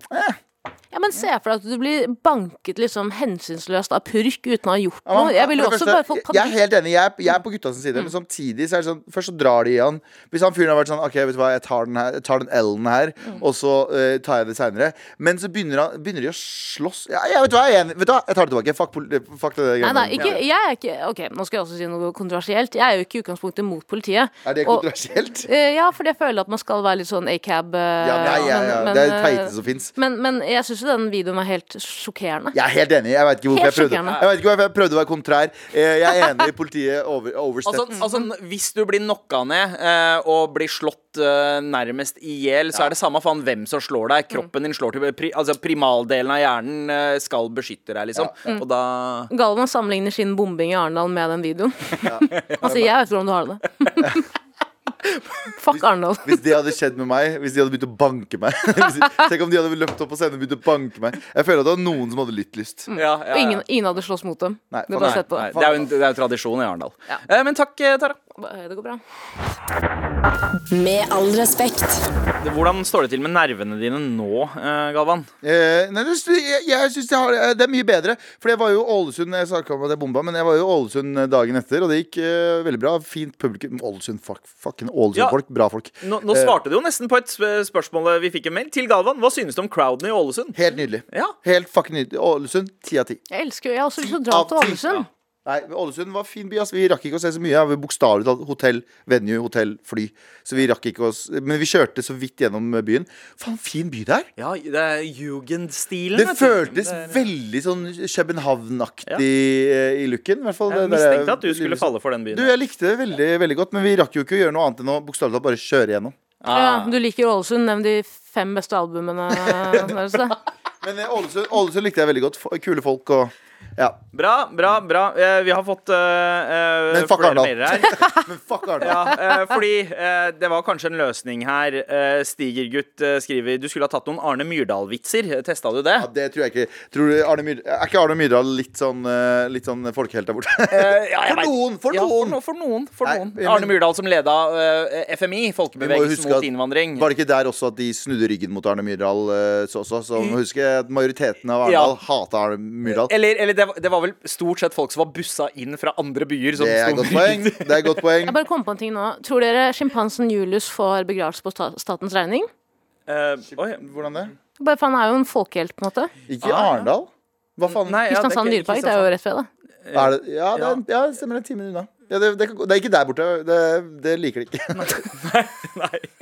Ja, men Se for deg at du blir banket liksom hensynsløst av purk uten å ha gjort noe. Jeg vil jo også bare få panikk. Jeg er helt enig, jeg er, jeg er på guttas side. Men samtidig så er det sånn Først så drar de i han. Hvis han fyren har vært sånn OK, vet du hva, jeg tar den, her, jeg tar den L-en her, og så uh, tar jeg det seinere. Men så begynner, han, begynner de å slåss. Ja, jeg vet du hva, jeg. Vet du hva, jeg tar det tilbake. Fuck, fuck det greiene. nei, ikke, jeg er ikke Ok, nå skal jeg også si noe kontroversielt. Jeg er jo ikke i utgangspunktet mot politiet. Er det Og- kontroversielt? Eh, ja, fordi jeg føler at man skal være litt sånn acab. Uh, Ja, nei, ja, ja. men- Det er det men, teite eh, som fins. Men, men jeg syns den videoen er helt sjokkerende. Jeg er helt enig. Jeg vet ikke hvorfor jeg prøvde. Jeg vet ikke hvorfor jeg prøvde å være kontrær. Eh, Jeg er enig. i Politiet over, oversett. Altså, altså, hvis du blir knocka ned eh, og blir slått eh, nærmest i hjel, så er det samme faen hvem som slår deg. Kroppen din slår til pri, Altså Primaldelen av hjernen skal beskytte deg, liksom. Og da Galvan sammenligner sin bombing i Arendal med den videoen. altså, jeg vet hvordan du har det. Fuck Arnold. Hvis det hadde skjedd med meg, hvis de hadde begynt å banke meg hvis Tenk om de hadde løpt opp på scenen og begynt å banke meg. Jeg føler at det var noen som hadde litt lyst. ja, ja, Og ja. ingen, ingen hadde slåss mot dem. Nei, det. det er jo en, er tradisjon i Arendal. Ja. Eh, men takk, eh, Tara. Det går bra. Med all respekt. Hvordan står det til med nervene dine nå, eh, Galvan? Eh, nei, det, jeg, jeg synes jeg eh, det er mye bedre. For jeg var jo Ålesund Jeg snakket om at jeg bomba, men jeg var jo Ålesund eh, dagen etter, og det gikk eh, veldig bra. Fint publikum. Ålesund, fuck, fucking Ålesund-folk. Bra folk. Nå, nå svarte du jo nesten på et spørsmål vi fikk en mail til Galvan. Hva synes du om crowden i Ålesund? Helt nydelig. Ja. Helt fucking nydelig. Ålesund, ti av ti. Jeg elsker jo Jeg har også lyst til å dra til Ålesund. Ålesund. Nei, men Ålesund var fin by. Altså. Vi rakk ikke å se så mye. Ja, vi Bokstavelig talt hotell, venue, hotell, fly. Så vi rakk ikke å Men vi kjørte så vidt gjennom byen. Faen, fin by det er. Ja, det er jugendstilen. Det føltes Det er- veldig sånn København-aktig ja. i looken. I hvert fall Jeg det der- mistenkte at du skulle falle for den byen. Du, jeg likte det veldig veldig godt, men vi rakk jo ikke å gjøre noe annet enn å bokstavelig talt bare kjøre gjennom. Ja, Ah. du liker Ålesund. Nevn de fem beste albumene deres. da. Men eh, Ålesund, Ålesund likte jeg veldig godt. Kule folk og Ja. Bra, bra, bra. Eh, vi har fått uh, Men fuck flere mailer her. Men fuck Arendal. Ja, fordi det var kanskje en løsning her. Stigergutt skriver du skulle ha tatt noen Arne Myrdal-vitser. Testa du det? Ja, det tror jeg ikke. Tror du Arne Myhr, er ikke Arne Myrdal litt sånn, litt sånn folkehelt der borte? Ja, For noen, for ja, noen. For, no, for noen. For Nei, noen. men- Arne Myrdal som leda FMI, Folkebevegelsen mot innvandring. Var det ikke der også at de snudde ryggen mot Arne Myrdal Så, så også? Så må huske at majoriteten av Ja. Arendal hata Arne Myrdal. Eller, eller det, var- det var vel stort sett folk som var bussa inn fra andre byer. Som Det er godt poeng. Det er godt poeng. Jeg bare kom på en ting nå. Tror dere sjimpansen Julius får begravelse på statens regning? Uh, oi, Hvordan det? Bare for Han er jo en folkehelt, på en måte. Ikke i. Arendal? Hva faen? Nei, ja, Kristiansand dyrepark, det er jo rett ved det. Er det, ja, det, er- ja, stemmer. Det time ti unna. Ja, det, det, det er ikke der borte. Det, det liker de ikke. Nei.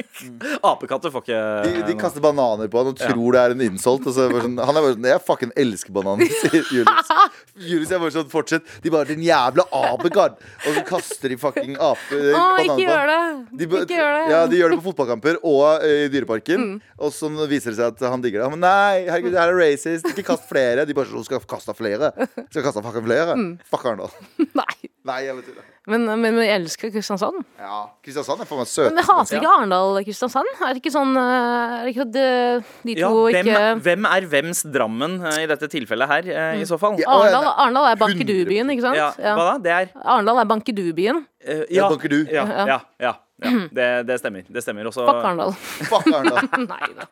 Apekatter får ikke De, de kaster bananer på han og tror det er en insult. Og så er bare sånn, han er bare sånn Jeg fucking elsker bananer, sier Julius. Julius er bare sånn Fortsett. De bare Din jævla apekatt! Og så kaster de fucking ape, Å, bananer ikke på gjør det! De, Ikke gjør det! Ja, de gjør det på fotballkamper og eh, i Dyreparken. Og så viser det seg at han digger det. Men nei, herregud, det her er racist. Ikke kast flere. De bare sånn Skal kaste flere. Skal kaste fucking flere. Fuck Arendal. Nei. Nei, jeg vet ikke. Men, men, men jeg elsker Kristiansand. Ja, Kristiansand er for meg Men jeg hater ikke Arendal-Kristiansand. Er det ikke sånn eh, Er det ikke at det- de to Ja, hvem, ikke hvem er hvems Drammen eh, i dette tilfellet her, eh, i så fall? Ja, Arendal, Arendal er Bankedubyen, ikke sant? Ja, hva da? Det er Arendal er Bankedubien. eh, Ja. Ja, ja, ja, ja. Det, det stemmer. Det stemmer også. Fuck Arendal. Fuck Arendal. Nei da.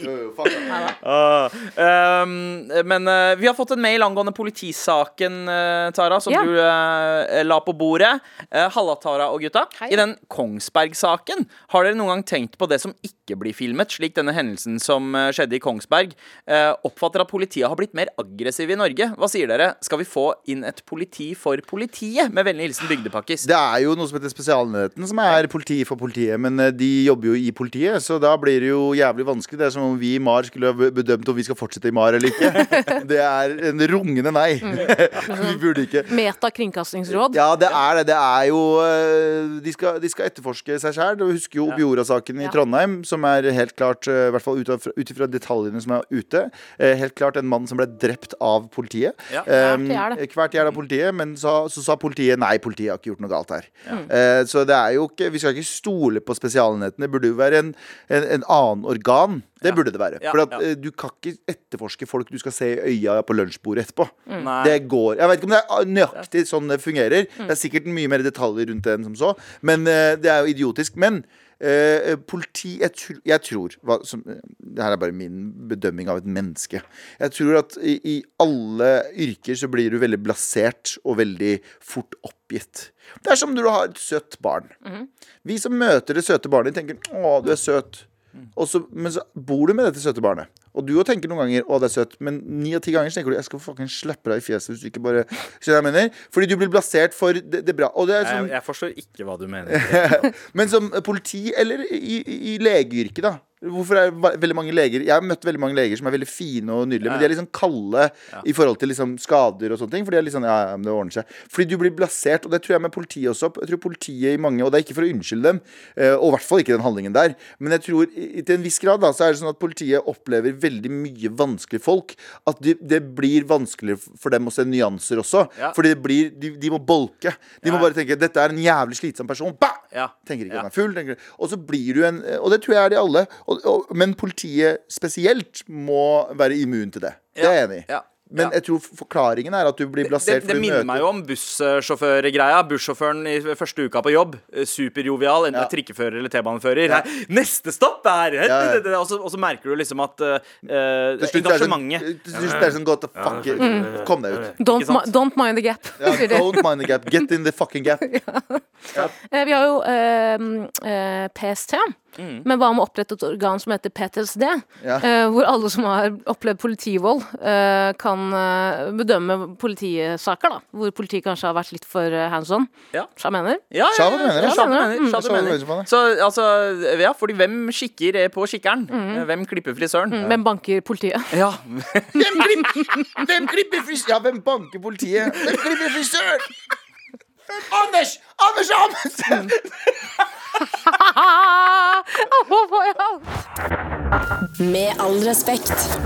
Jo, jo, fuck Arendal. Ah, ehm, men uh, vi har fått en mail angående politisaken, uh, Tara, som Ja. du eh, la på bordet. Uh, Halla, Tara og gutta. Hei. I den Kongsberg-saken, har dere noen gang tenkt på det som ikke blir filmet, slik denne hendelsen som skjedde i Kongsberg? oppfatter at politiet har blitt mer aggressive i Norge. Hva sier dere? Skal vi få inn et politi for politiet? Med vennlig hilsen Bygdepakkis. Det er jo noe som heter Spesialenheten, som er er politi for politiet, men eh, de jobber jo i politiet, så da blir det jo jævlig vanskelig. Det er som om vi i MAR skulle ha bedømt om vi skal fortsette i MAR eller ikke. Det er en rungende nei. vi burde ikke. Meta kringkastingsråd. Ja, det er det. Det er jo eh, De skal, de skal etterforske seg sjæl. Du husker jo Obiora-saken i Trondheim, som er helt klart, eh, i hvert fall ut ifra detaljene som er ute, helt klart en mann som ble drept av politiet. Ja. Um, Hvert hjel av politiet, men så, så sa politiet nei, politiet har ikke gjort noe galt her. Eh, så det er jo ikke Vi skal ikke stole på spesialenhetene. Det burde jo være en, en, en annen organ. Det Ja. burde det være. Ja, For at, ja. eh, du kan ikke etterforske folk du skal se i øya på lunsjbordet etterpå. Nei. Det går Jeg vet ikke om det er nøyaktig sånn det fungerer. Det er sikkert mye mer detaljer rundt det enn som så, men eh, det er jo idiotisk. Men eh, politi Jeg, tr jeg tror hva, som, eh, Det her er bare min bedømming av et menneske. Jeg tror at i, i alle yrker så blir du veldig blasert og veldig fort oppgitt. Det er som når du har et søtt barn. Vi som møter det søte barnet, tenker 'Å, du er søt'. Og så, men så bor du med dette søte barnet. Og du òg tenker noen ganger 'Å, det er søtt', men ni av ti ganger så tenker du 'Jeg skal fucking slippe deg i fjeset hvis du ikke bare Skjønner hva jeg mener? Fordi du blir blasert for det, det bra. Det er Jeg, sånn, jeg forstår ikke hva du mener. men som politi eller i, i, i legeyrket, da. Hvorfor er veldig mange leger Jeg har møtt veldig mange leger som er veldig fine og nydelige, men de er liksom kalde i forhold til liksom skader og sånne ting. Fordi de er sånn, ja, ja, men det ordner seg. Fordi du blir blasert, og det tror jeg med politiet også. Jeg tror politiet i mange, Og det er ikke for å unnskylde dem, eh, og i hvert fall ikke den handlingen der, men jeg tror til en viss grad da, så er det sånn at politiet opplever veldig mye vanskelige folk. At de, det blir vanskeligere for dem å se nyanser også. Ja. Fordi det blir, de, de må bolke. De må bare tenke dette er en jævlig slitsom person. Bah! Ja. Tenker ikke Ja. han er full. Tenker, og så blir du en Og det tror jeg er de alle. Og, og, men politiet spesielt må være immun til det. Det er jeg enig i. Ja. Men Ja. jeg tror forklaringen er at du blir Det, blasert det for du minner møter meg jo om bussjåførgreia. Bussjåføren i første uka på jobb. eh, Superjovial. Enten Ja. trikkefører eller T-banefører. Ja. Neste stopp er Ja, ja. Og, så, og så merker du liksom at uh, Til slutt er det sånn- engasjementet Til slutt er det sånn godt å fuck it. Kom deg ut. Don't, don't mind the gap, Ja, don't mind the gap. Get in the fucking gap. Eh, Vi har jo uh, uh, PST. Men hva med å opprette et organ som heter PTSD? Ja. uh, hvor alle som har opplevd politivold, uh, kan uh, bedømme politisaker. da Hvor politiet kanskje har vært litt for hands on. Ja. Så mener. Ja, ja, ja, mener, ja. Mener, Mm. mener. mener. Så altså, ja, fordi hvem kikker eh, på kikkeren? Mm. Hvem klipper frisøren? Mm, Hvem banker politiet? Ja. Hvem klipper, hvem klipper frisøren? Ja, hvem banker politiet? Hvem klipper frisør? Anders! Anders Amundsen! Med all respekt.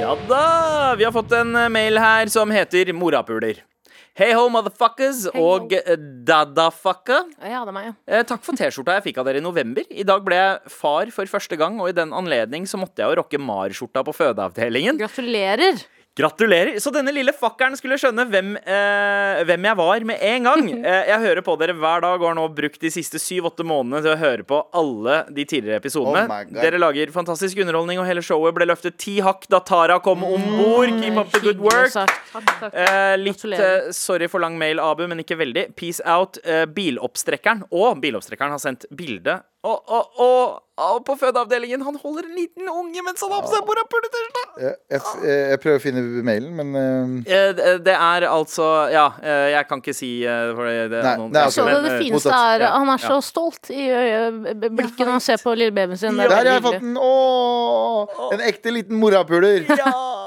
Ja da! Vi har fått en eh, mail her som heter Morapuler. Hey ho, motherfuckers Hey ho. og dadafucka. Ja, det er meg, ja. Eh, takk for T-skjorta jeg fikk av dere i november. I dag ble jeg far for første gang, og i den anledning så måtte jeg jo rocke Mar-skjorta på fødeavdelingen. Gratulerer. Gratulerer! Så denne lille fakkeren skulle skjønne hvem, eh, hvem jeg var med en gang. Eh, jeg hører på dere hver dag og har nå brukt de siste syv-åtte månedene til å høre på alle de tidligere episodene. Oh dere lager fantastisk underholdning, og hele showet ble løftet ti hakk da Tara kom om bord. Keep up the good work. Eh, litt eh, sorry for lang mail, Abu, men ikke veldig. Peace out. Eh, biloppstrekkeren og biloppstrekkeren har sendt bilde. Og, og, og, og på fødeavdelingen, han holder en liten unge mens han har på seg morapuletørsta! Jeg, jeg, jeg prøver å finne mailen, men eh, Eh, det- er altså Ja, eh, jeg kan ikke si for det, det er Nei, noen- nei, Så det, det fineste er Ja, Han er så ja. stolt i blikket når han ser på lille babyen sin. Er Der har jeg fått en, den. Åh, en ekte liten morapuler. Ja!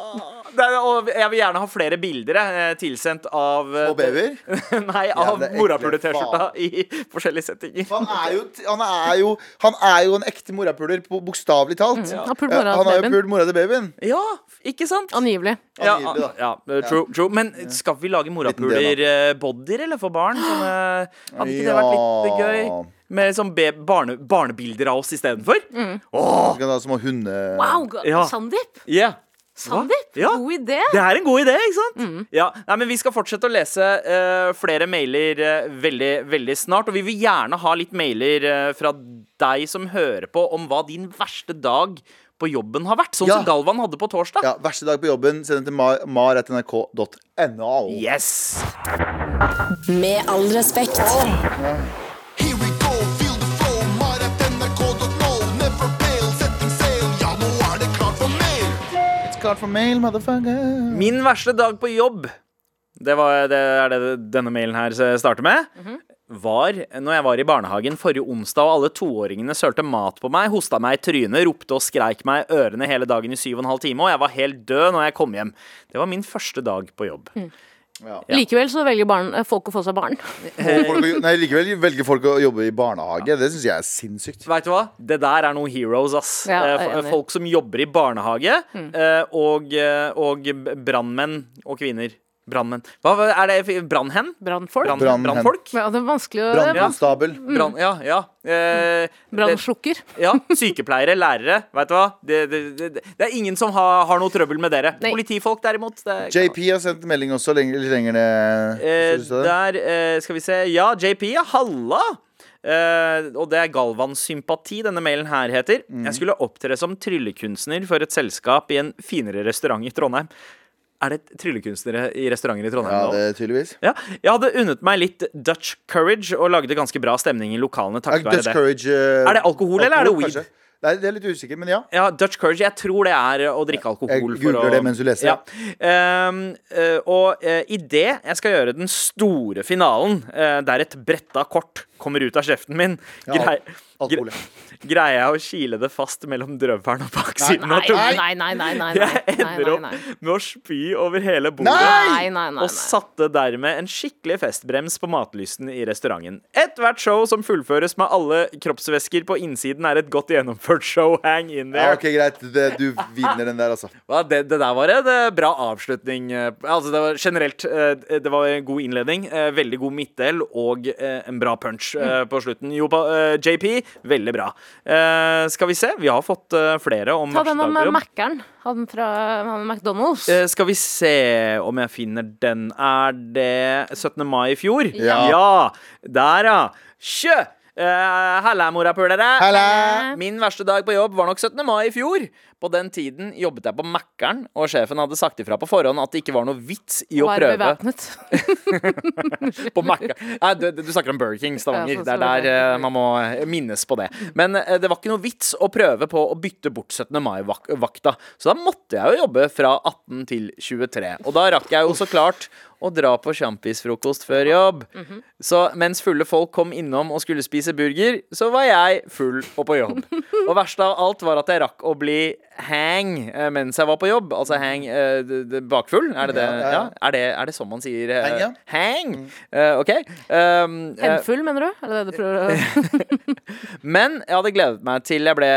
Det er, og jeg vil gjerne ha flere bilder eh, tilsendt av Små Og babyer. Nei, av morapuler-T-skjorta i forskjellige settinger. Han er jo, han er jo, han er jo en ekte morapuler, på- bokstavelig talt. Ja. Han Eh, mora Han har jo pult mora til babyen. Ja, ikke sant? Angivelig. Ja, Angivelig, ja, eh, true, true. Men skal vi lage morapuler-bodyer eller for barn? Sånne, hadde ikke det vært litt gøy? Med sånn be barne barnebilder av oss istedenfor? Mm. Åh, små hunde... Wow! Ja. Sandeep! yeah. Sandeep, Ja. god idé! Det er en god idé, ikke sant? Mm. Ja, nei, men Vi skal fortsette å lese uh, flere mailer uh, veldig, veldig snart. Og vi vil gjerne ha litt mailer uh, fra deg som hører på, om hva din verste dag på jobben har vært. Sånn Ja. som Galvan hadde på torsdag. Ja, Verste dag på jobben, send den til mar- mar.nrk.no. Yes! Med all respekt. Here klart for mail, motherfucker. Min verste dag på jobb Det, var, det er det denne mailen her starter med. Var når jeg var i barnehagen forrige onsdag og alle toåringene sølte mat på meg, hosta meg i trynet, ropte og skreik meg i ørene hele dagen i syv og en halv time, og jeg var helt død når jeg kom hjem. Det var min første dag på jobb. Likevel så velger barn, eh, folk å få seg barn. Folk, nei, likevel velger folk å jobbe i barnehage. Det syns jeg er sinnssykt. Vet du hva? Det der er noen heroes, ass. Ja, Eh. Folk som jobber i barnehage, mm. og, eh, og brannmenn og kvinner. Brannmenn. Hva er det? Brannhen? Brannfolk. Brann- Brannhen. Brannfolk? Ja, det er vanskelig å Brannkonstabel. Brann, ja, ja. Eh, Brannslukker. ja. Sykepleiere, lærere. Vet du hva? Det, det, det, det er ingen som har, har noe trøbbel med dere. Nei. Politifolk, derimot. Det, JP har sendt melding også, lenger, litt lenger ned. Eh, der eh, skal vi se Ja, JP, ja, halla! Uh, og det er Galvan Sympati denne mailen her heter. Mm. Jeg skulle opptre som tryllekunstner for et selskap i en finere restaurant i Trondheim. Er det tryllekunstnere i restauranter i Trondheim Ja, det er tydeligvis. Ja, jeg hadde unnet meg litt Dutch courage og lagde ganske bra stemning i lokalene takket være Dutch det. Courage uh, Er det alkohol, eller er det weed? kanskje? Nei, det er litt usikker, men ja. Ja, Dutch courage. Jeg tror det er å drikke alkohol. Jeg googler å- det mens du leser. Ja. Ehm, uh, og uh, idet jeg skal gjøre den store finalen, uh, der et bretta kort kommer ut av kjeften min, Ja, grei, Alkohol. greier jeg å kile det fast mellom drøvelen og baksiden av tungen. nei, nei, nei, nei, Jeg ender opp med å spy over hele bordet. Nei, nei, nei, Og nei. satte dermed en skikkelig festbrems på matlysten i restauranten. Ethvert show som fullføres med alle kroppsvæsker på innsiden, er et godt gjennomført show. Hang in there. Ja, ok, greit. Det, du vinner den der, altså. Ja, det, det der var en eh, bra avslutning. eh, Altså, det var generelt eh, Det var en god innledning, veldig god midtdel og en bra punch eh, på slutten. Jo, eh, JP, veldig bra. Eh, skal vi se, vi har fått eh, flere om Ta den om verste dag på jobb. Mækkern. Han fra han McDonald's. Eh, skal vi se om jeg finner den. Er det 17. mai i fjor? Ja. Der, ja. Sjø! Uh, Halla, morapulere. Min verste dag på jobb var nok 17. mai i fjor. På den tiden jobbet jeg på Mækkern, og sjefen hadde sagt ifra på forhånd at det ikke var noe vits i å Var prøve bevæpnet. på Mækkern. Nei, du, du snakker om Burger King, Stavanger. Ja, sånn det er der eh, man må eh, minnes på det. Men eh, det var ikke noe vits å prøve på å bytte bort 17. mai-vakta. Så da måtte jeg jo jobbe fra 18 til 23. Og da rakk jeg jo så klart å dra på sjampisfrokost før jobb. Mhm. Så mens fulle folk kom innom og skulle spise burger, så var jeg full og på jobb. Og verst av alt var at jeg rakk å bli hang eh, mens jeg var på jobb. Altså hang d- bakfull, er det det? Ja, ja, ja. Er det, er det sånn man sier? uh, Hang. Hang? Eh, OK. Um, Hemfull, mener du? Er det det du prøver å men jeg hadde gledet meg til jeg ble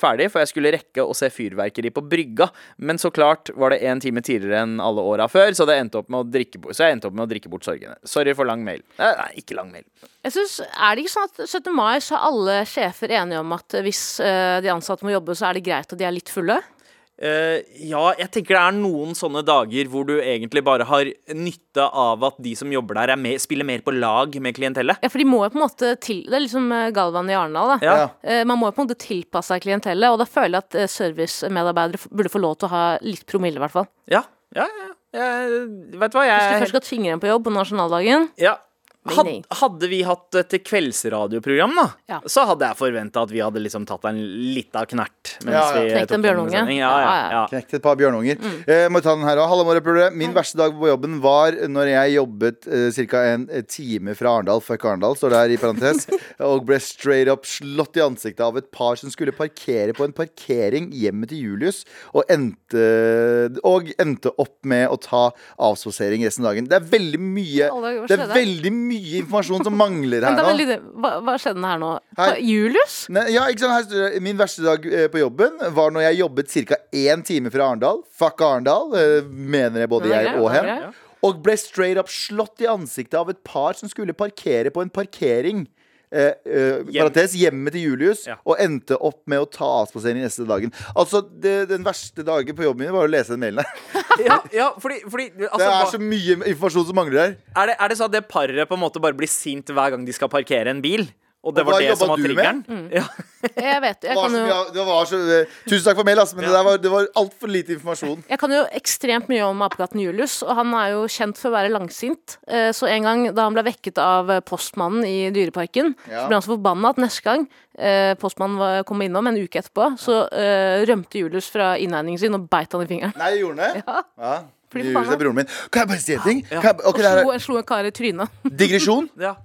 ferdig, for jeg skulle rekke å se fyrverkeri på brygga. Men så klart var det en time tidligere enn alle åra før, så, det endte opp med å drikke bort, så jeg endte opp med å drikke bort sorgene. Sorry for lang mail. Eh, Nei, ikke lang mail. Jeg synes, Er det ikke sånn at 17. mai så er alle sjefer enige om at hvis uh, de ansatte må jobbe, så er det greit at de er litt fulle? Uh, ja, jeg tenker det er noen sånne dager hvor du egentlig bare har nytte av at de som jobber der, er med, spiller mer på lag med klientellet. Ja, for de må jo på en måte til Det er liksom Galvan i Arendal, da. Ja. Eh, Man må jo på en måte tilpasse seg klientellet, og da føler jeg at servicemedarbeidere burde få lov til å ha litt promille, i hvert fall. Ja, ja, ja. Jeg, vet du hva, Hvis du først skal tvinge dem på jobb på nasjonaldagen ja. Had, hadde vi hatt et kveldsradioprogram, da, Ja. så hadde jeg forventa at vi hadde liksom tatt en lita knert. Mens Ja, ja. vi Knekt en bjørnunge. Ja, ja. Knekt et par bjørnunger. Mm. Eh, må ta den her morapulere. Min verste dag på jobben var når jeg jobbet eh, ca. en eh, time fra Arendal, fuck Arendal, står det her i parentes, og ble straight up slått i ansiktet av et par som skulle parkere på en parkering hjemme til Julius, og endte, og endte opp med å ta avspasering resten av dagen. Det er veldig mye Det er veldig mye informasjon som mangler her er nå. hva, hva skjedde her nå? Her. Julius? Ne, ja? Her Min verste dag eh, på jobben var når jeg jobbet ca. én time fra Arendal. Fuck Arendal, eh, mener jeg både jeg og hen. Og ble straight up slått i ansiktet av et par som skulle parkere på en parkering. Eh, eh, parentes, hjemmet til Julius, Ja. og endte opp med å ta avspasering neste dagen. Altså, det, Den verste dagen på jobben min var å lese den mailen her. ja, ja fordi, fordi altså, Det er hva- så mye informasjon som mangler her. er, det, er det så at det paret på en måte bare blir sint hver gang de skal parkere en bil? Og det Og var det som var du med? triggeren? Ja. Jeg vet, jeg kan jo det var så, tusen takk for mail, altså, men det der var, det var altfor lite informasjon. Jeg kan jo ekstremt mye om apekatten Julius, og han er jo kjent for å være langsint. Eh, Så en gang da han ble vekket av eh, postmannen i Dyreparken, Ja. så ble han så forbanna at neste gang eh, postmannen var- kom innom en uke etterpå, så eh, rømte Julius fra innhegningen sin og beit han i fingeren. Nei, gjorde han det? Ja. Ja. Fordi Det gjorde det broren min. Kan jeg bare si en ting? Kan jeg, okay, Og slo, er slo en kar i trynet. Digresjon. Eh,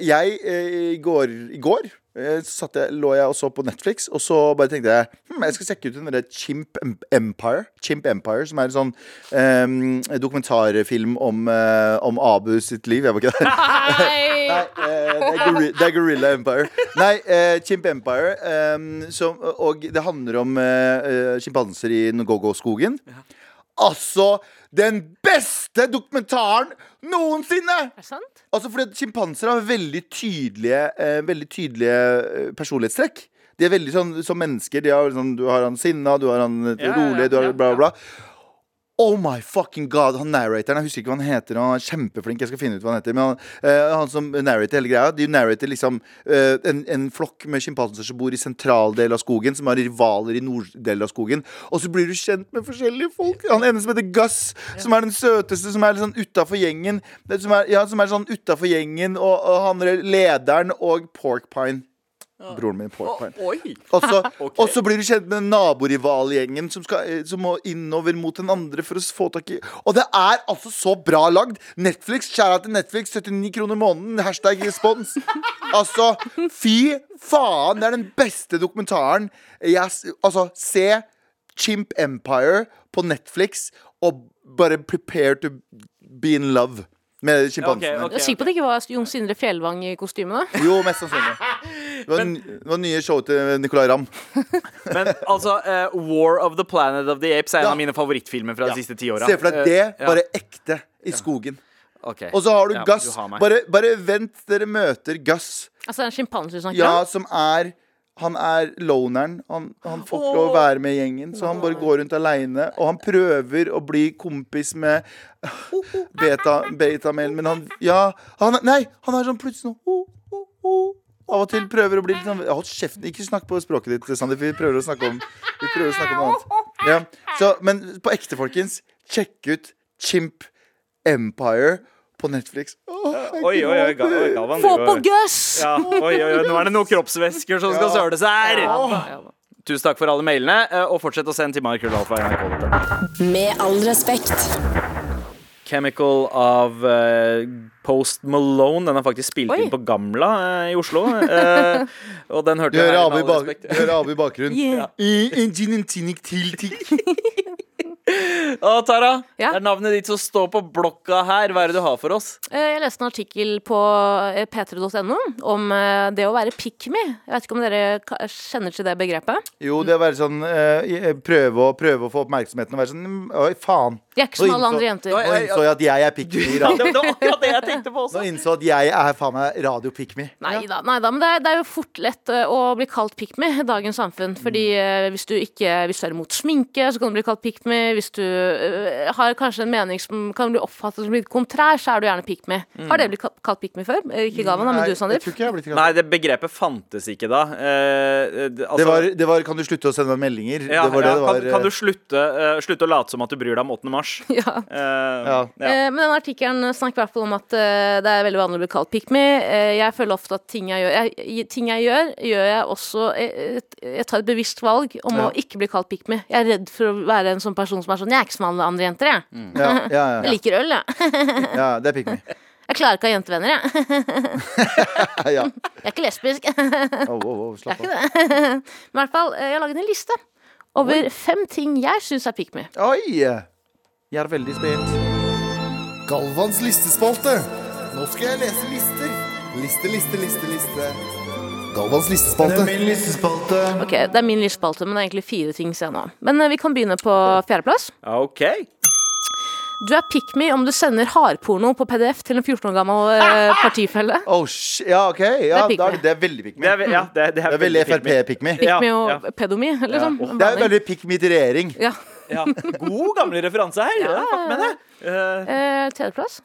jeg, eh, i går, i går eh, satt jeg, lå jeg og så på Netflix, og så bare tenkte jeg hm, jeg skal sjekke ut den derre Chimp Empire, Chimp Empire, som er en sånn um, dokumentarfilm om, uh, om Abu sitt liv. Jeg var ikke der. Nei! Eh, det, er gorilla, det er Gorilla Empire. Nei, uh, Chimp Empire. Um, som, og det handler om uh, sjimpanser i Ngogo-skogen. Altså, den beste dokumentaren noensinne! Er det sant? Altså fordi at Sjimpanser har veldig tydelige, eh, veldig tydelige eh, personlighetstrekk. De er veldig sånn som mennesker. De har, sånn, du har han sinna, du har han eh, rolig, du har bla, bla, bla. Oh my fucking god, han narratoren, jeg husker ikke hva han heter. Han er kjempeflink, jeg skal finne ut hva han heter. Men han, uh, han som narrater hele greia, de narrater liksom uh, en, en flokk med sjimpanser som bor i sentraldelen av skogen, som har rivaler i norddelen av skogen. Og så blir du kjent med forskjellige folk. Han ene som heter Gus, som er den søteste, som er litt sånn utafor gjengen. Som er, ja, som er sånn utafor gjengen, og, og han er lederen og Porkpine. Broren min, Porkpine. Oi! Og så, og så blir du kjent med naborivalgjengen som, skal, eh, som må innover mot den andre for å få tak i Og det er altså så bra lagd! Netflix, kjære til Netflix, 79 kroner måneden, hashtag respons. Altså, fy faen! Det er den beste dokumentaren. Jeg, altså, se Chimp Empire på Netflix og bare prepare to be in love med sjimpansene. Okay, okay, er sikker på at det ikke var Jon Sindre Fjellvang i kostyme. Jo, mest sannsynlig. Det var, men, det var nye show til Nicolay Ramm. Men altså, uh, War of the Planet of the Apes er en Ja. av mine favorittfilmer fra Ja. de siste ti åra. Se for deg det, ja. bare ekte, i skogen. Okay. Og så har du Ja, Gus. du bare, bare vent dere møter Gus. Altså, det er en sjimpanse du snakker Ja, som er Han er loneren. Han, han får ikke lov å være med i gjengen, så han bare går rundt aleine. Og han prøver å bli kompis med beta, betamel, men han Ja, han, nei, han er sånn plutselig sånn. Av og til prøver å bli litt sånn Hold kjeften, ikke snakk på språket ditt, Sander. Vi prøver å snakke om Vi prøver å snakke om noe annet. Ja, så, men på ekte, folkens, sjekk ut Chimp Empire på Netflix. Oh, Oi, oi, oi, Galvan. Få på gøss! Ja, oi, oi, oi, nå er det noen kroppsvæsker som skal søles her! Ja. Tusen takk for alle mailene, eh, og fortsett å sende til markrøllalfa.nrk.no. Med all respekt. Chemical av uh, Post Malone. Den er faktisk spilt Oi. inn på Gamla uh, i Oslo. Uh, og den hørte jeg hører her Abu i bakgrunnen. Yeah. I- en gin and tonic til. Å, Tara, Ja? det er navnet ditt som står på blokka her. Hva er det du har for oss? Eh, Jeg leste en artikkel på eh, p3.no om det å være pick me. Jeg vet ikke om dere kjenner til det begrepet? Jo, det å være sånn eh, prøve, å, prøve å få oppmerksomheten og være sånn Oi, faen. Jeg er ikke som alle andre jenter. Nå innså jeg at jeg er pick me. Det radio. det var akkurat det jeg tenkte på Nå innså at jeg er faen meg radio pick me. Nei da, men det er, det er jo fort lett eh, å bli kalt pick me i dagens samfunn. Fordi eh, hvis du ikke Hvis du er imot sminke, så kan du bli kalt pick me. Hvis du eh, har kanskje en mening som kan bli oppfattet som litt kontrær, så er du gjerne pick me. Har dere blitt kalt- pick me før? Ikke Gavan, men du, Sandeep? Nei, det begrepet fantes ikke da. Eh, det, altså, det, var, det var Kan du slutte å sende meg meldinger? ja, det var det ja, det var. kan, kan du slutte, uh, slutte å late som at du bryr deg om 8. mars? Ja. Uh, Ja. Uh, Men den artikkelen snakker i hvert fall om at uh, det er veldig vanlig å bli kalt pick me. Eh, jeg føler ofte at ting jeg gjør, jeg, ting jeg gjør, gjør jeg også jeg, Jeg tar et bevisst valg om Ja. å ikke bli kalt pick me. Jeg er redd for å være en sånn person som er sånn Jeg er ikke som alle andre jenter, jeg. ja, ja, ja, Jeg liker øl, jeg. ja, det er pick me. Jeg klarer ikke å ha jentevenner, jeg. Ja. Jeg er ikke lesbisk. Oh, oh, oh, Jeg slapp er av. ikke det. Men i hvert fall, jeg har laget en liste over fem ting jeg syns er pick me. Oi! Jeg er veldig spent. Galvans listespalte. Nå skal jeg lese lister. Liste, liste, liste, liste. Galvans listespalte. Det er min listespalte. Ok, Det er min listespalte, men det er egentlig fire ting jeg nå. Men eh, vi kan begynne på fjerdeplass. OK. Du er pick me om du sender hardporno på PDF til en 14 år gammel eh, partifelle. Oh, ja, OK. Ja, det, er det, det er veldig pick me. Det er, ja, det, det Det er veldig. Frp-pick me. Pick me og ja. pedomi, liksom. Ja. Det er veldig pick me til regjering. Ja. Ja. God, gamle referanse her. Ja, fuck med det. Eh, Eh, Tredjeplass.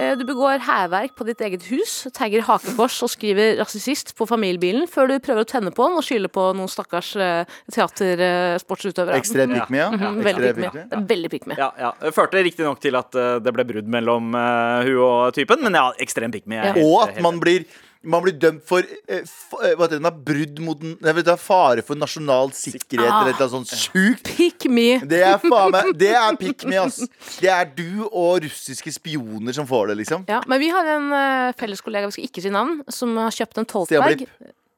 Eh, Du begår hærverk på ditt eget hus, tagger hakekors og skriver rasist på familiebilen før du prøver å tenne på den og skylder på noen stakkars eh, teatersportsutøvere. Ekstremt pick me, ja. Mhm, Veldig Ekstremt pick me. pick me. Veldig pick me. Ja, ja. Det førte riktignok til at eh, det ble brudd mellom uh, hun og typen, men ja, ekstrem pikk med. jeg er helt- Og at helt man blir man blir dømt for eh, eh, hva heter det, brudd mot den, jeg vet, fare for nasjonal sikkerhet Ah. eller noe sånt sjukt. Pick me. Det er faen meg Det er pick me, ass. Det er du og russiske spioner som får det, liksom. Ja, men vi har en uh, felles kollega, vi skal ikke si navn, som har kjøpt en. Blipp.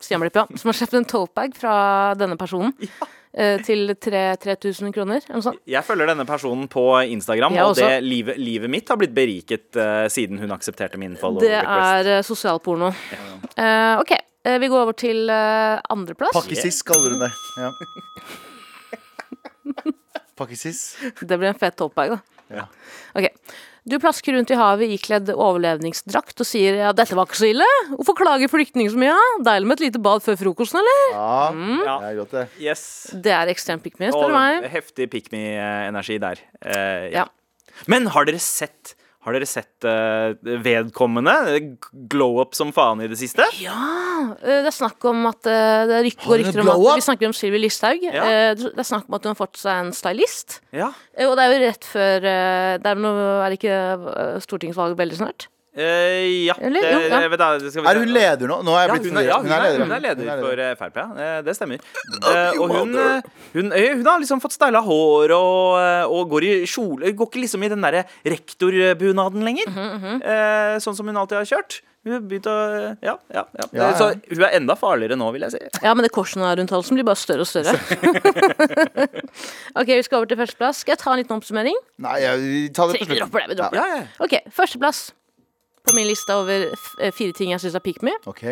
Stian Blipp, ja. Som har kjøpt en toltbag fra denne personen eh, til 3000 kroner. Noe sånt. Jeg følger denne personen på Instagram, og det, livet, livet mitt har blitt beriket uh, siden hun aksepterte min follow Det request. er uh, sosialporno. Uh, OK, uh, vi går over til uh, andreplass. Pakkesis kaller hun det. Ja. Pakkesis. Det blir en fet toltbag, da. Ja. Ok. Du plasker rundt i havet ikledd overlevningsdrakt og sier ja, dette var ikke så ille. Hvorfor klager flyktninger så mye? Ja? Deilig med et lite bad før frokosten, eller? Ja, Ja. det er godt, det. Yes. Det er ekstremt pick me, spør du meg. heftig pick me-energi der. Uh, Ja. Men har dere sett har dere sett uh, vedkommende glow up som faen i det siste? Ja, eh, det er snakk om at eh, det ryk, går rykter om at? Vi snakker om Sylvi Listhaug. Ja. Eh, Det er snakk om at hun har fått seg en stylist. Ja. Og det er jo rett før Det er, noe, er det ikke stortingsvalg veldig snart? Eh, ja. Eller? Jo, ja. det, vet jeg, det skal vi Er se. hun leder nå? Nå er jeg Ja, blitt hun er, ja, forvirret. hun er, hun er leder for eh, Frp, ja. Eh, Det stemmer. Eh, og hun, eh, hun, eh, hun har liksom fått styla hår og, eh, og går i kjole Går ikke liksom i den derre rektorbunaden lenger. Mhm, Eh, Sånn som hun alltid har kjørt. Hun har begynt å Ja, ja. ja. Ja, ja. Så hun er enda farligere nå, vil jeg si. Ja, men det korset rundt halsen blir bare større og større. ok, vi skal over til førsteplass. Skal jeg ta en liten oppsummering? Nei, jeg, ta det på Vi slutten. dropper det. vi dropper Ja, ja. det Ok, førsteplass på min liste over eh, fire ting jeg syns er pick me. Ok.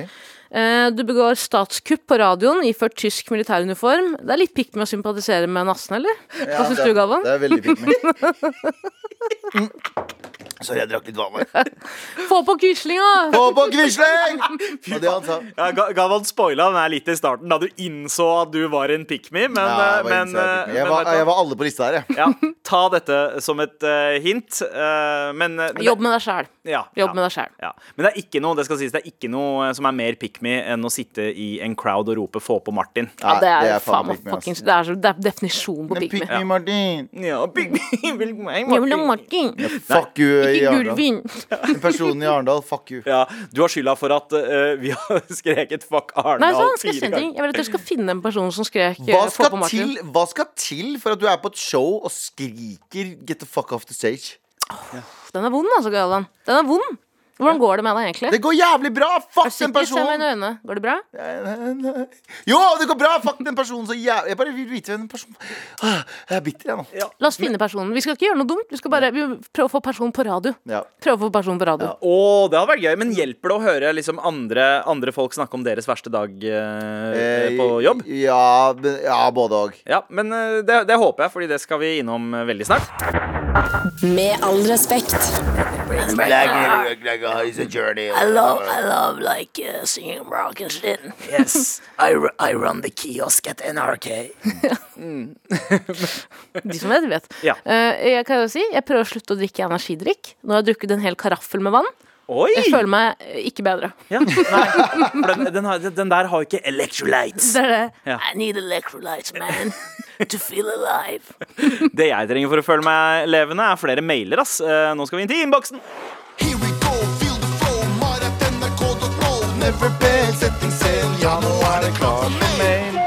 Eh, Du begår statskupp på radioen iført tysk militæruniform. Det er litt pick me å sympatisere med nassen, eller? Hva syns du, Galvan? Det er veldig pick Mm. Sorry, jeg drakk litt vann. Få på Quislinga! Få på Quisling! Og det han sa. Ja, Ga- spoila den her litt i starten, da du innså at du var en pick me, men, Ja, eh, jeg, var men, eh, pick me. jeg, men var, jeg var alle på lista her, jeg. ja, Ta dette som et uh, hint, Uh, men eh, men Jobb med deg sjæl. Ja, Jobb ja. med deg sjæl. Ja. Men det er ikke noe det skal sies, det er ikke noe som er mer pick me enn å sitte i en crowd og rope 'få på Martin'. Ja, det er, faen meg pick me, Det er, så, det er definisjonen på pick me. pick me, Martin. Ja, pick me, vil Martin. Martin, Fuck you, i ikke Arendal. Personen i Arendal, fuck you. Ja, du har skylda for at uh, vi har skreket 'fuck Nei, Arendal' sånn, skal jeg si en ting? Jeg vil at dere skal finne en person som skrek eh, Hva skal, på til, hva skal til for at du er på et show og skriker 'get the fuck off the stage'? Den er vond, altså, Galvan. Den er vond. Hvordan går det med deg, egentlig? Det går jævlig bra! Fuck den personen! Går det bra? Jo, det går bra! Fuck den personen så jævlig Jeg bare vil vite hvem den personen Ah, Jeg er bitter, jeg nå. La oss finne personen. Vi skal ikke gjøre noe dumt. Vi skal bare vi prøve å få personen på radio. Ja. Prøve å få personen på radio. Å, det hadde vært gøy, men hjelper det å høre liksom andre, andre folk snakke om deres verste dag eh, Eh, på jobb? Ja, ja både òg. Ja, men eh, det, det håper jeg, Fordi det skal vi innom eh, veldig snart. Med all respekt. I love, I love like uh, singing rock and shit. Yes, I, I run the kiosk at NRK. De som vet, vet. Ja. Eh, jeg kan jo si, jeg prøver å slutte å drikke energidrikk. Nå har jeg drukket en hel karaffel med vann. Oi! Jeg føler meg eh, ikke bedre. Ja, nei, for den, den, har, den der har jo ikke electrolytes. Det er det. Ja. I need electrolytes, man. To feel alive. Det jeg trenger for å føle meg levende, er flere mailer. ass Eh, Nå skal vi inn til innboksen. Here we go, feel the flow, mar.nrk.no. Never been setting sail, ja, nå er det klart for mail.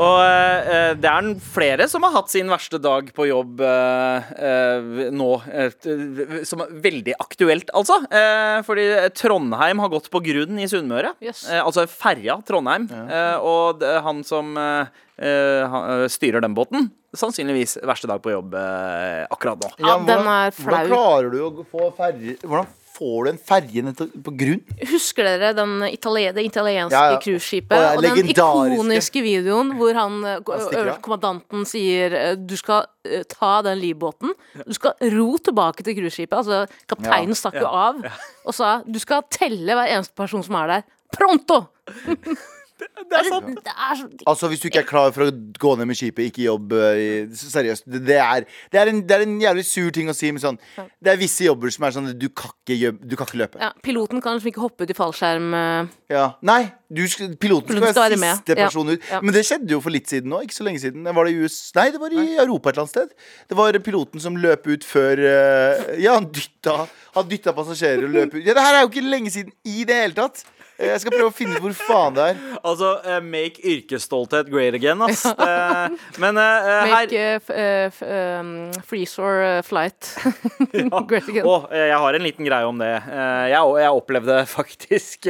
Og eh, det er flere som har hatt sin verste dag på jobb eh, eh, nå. eh, som er veldig aktuelt, altså. Eh, fordi Trondheim har gått på grunn i Sunnmøre. Yes. Eh, altså ferja Trondheim. Eh, og det, han som eh, eh, han, eh, styrer den båten, sannsynligvis verste dag på jobb eh, akkurat nå. Ja, den er Hvordan klarer du å få ferje Hvordan får du en ferje ned på grunn? Husker dere den italien, det italienske Ja, ja. cruiseskipet? Å, ja, og den ikoniske videoen hvor han, eh, Han øverste kommandanten sier eh, du skal eh, ta den livbåten, du skal ro tilbake til cruiseskipet. Altså, kapteinen stakk jo av og sa du skal telle hver eneste person som er der. Pronto! Det er sant. Det er så Altså Hvis du ikke er klar for å gå ned med skipet, ikke jobb øh, Seriøst. Det, det, er, det, er en, det er en jævlig sur ting å si, men sånn Det er visse jobber som er sånn Du kan ikke, du kan ikke løpe. ja, Piloten kan liksom ikke hoppe ut i fallskjerm. eh, Ja. Nei, du, piloten skal Piloten skal være med. siste Ja. person ut. Ja. Men det skjedde jo for litt siden nå. Ikke så lenge siden. Var det i US? Nei, det var i Europa et eller annet sted. Det var piloten som løp ut før øh, Ja, han dytta Han dytta passasjerer og løp ut. Ja, Det her er jo ikke lenge siden i det hele tatt. Jeg skal prøve å finne ut hvor faen det er. Altså, uh, make yrkesstolthet great again, ass. Uh, men eh, her Make uh, uh, um, freeze-or uh, flight great again. Eh, jeg har en liten greie om det. Jeg, jeg opplevde faktisk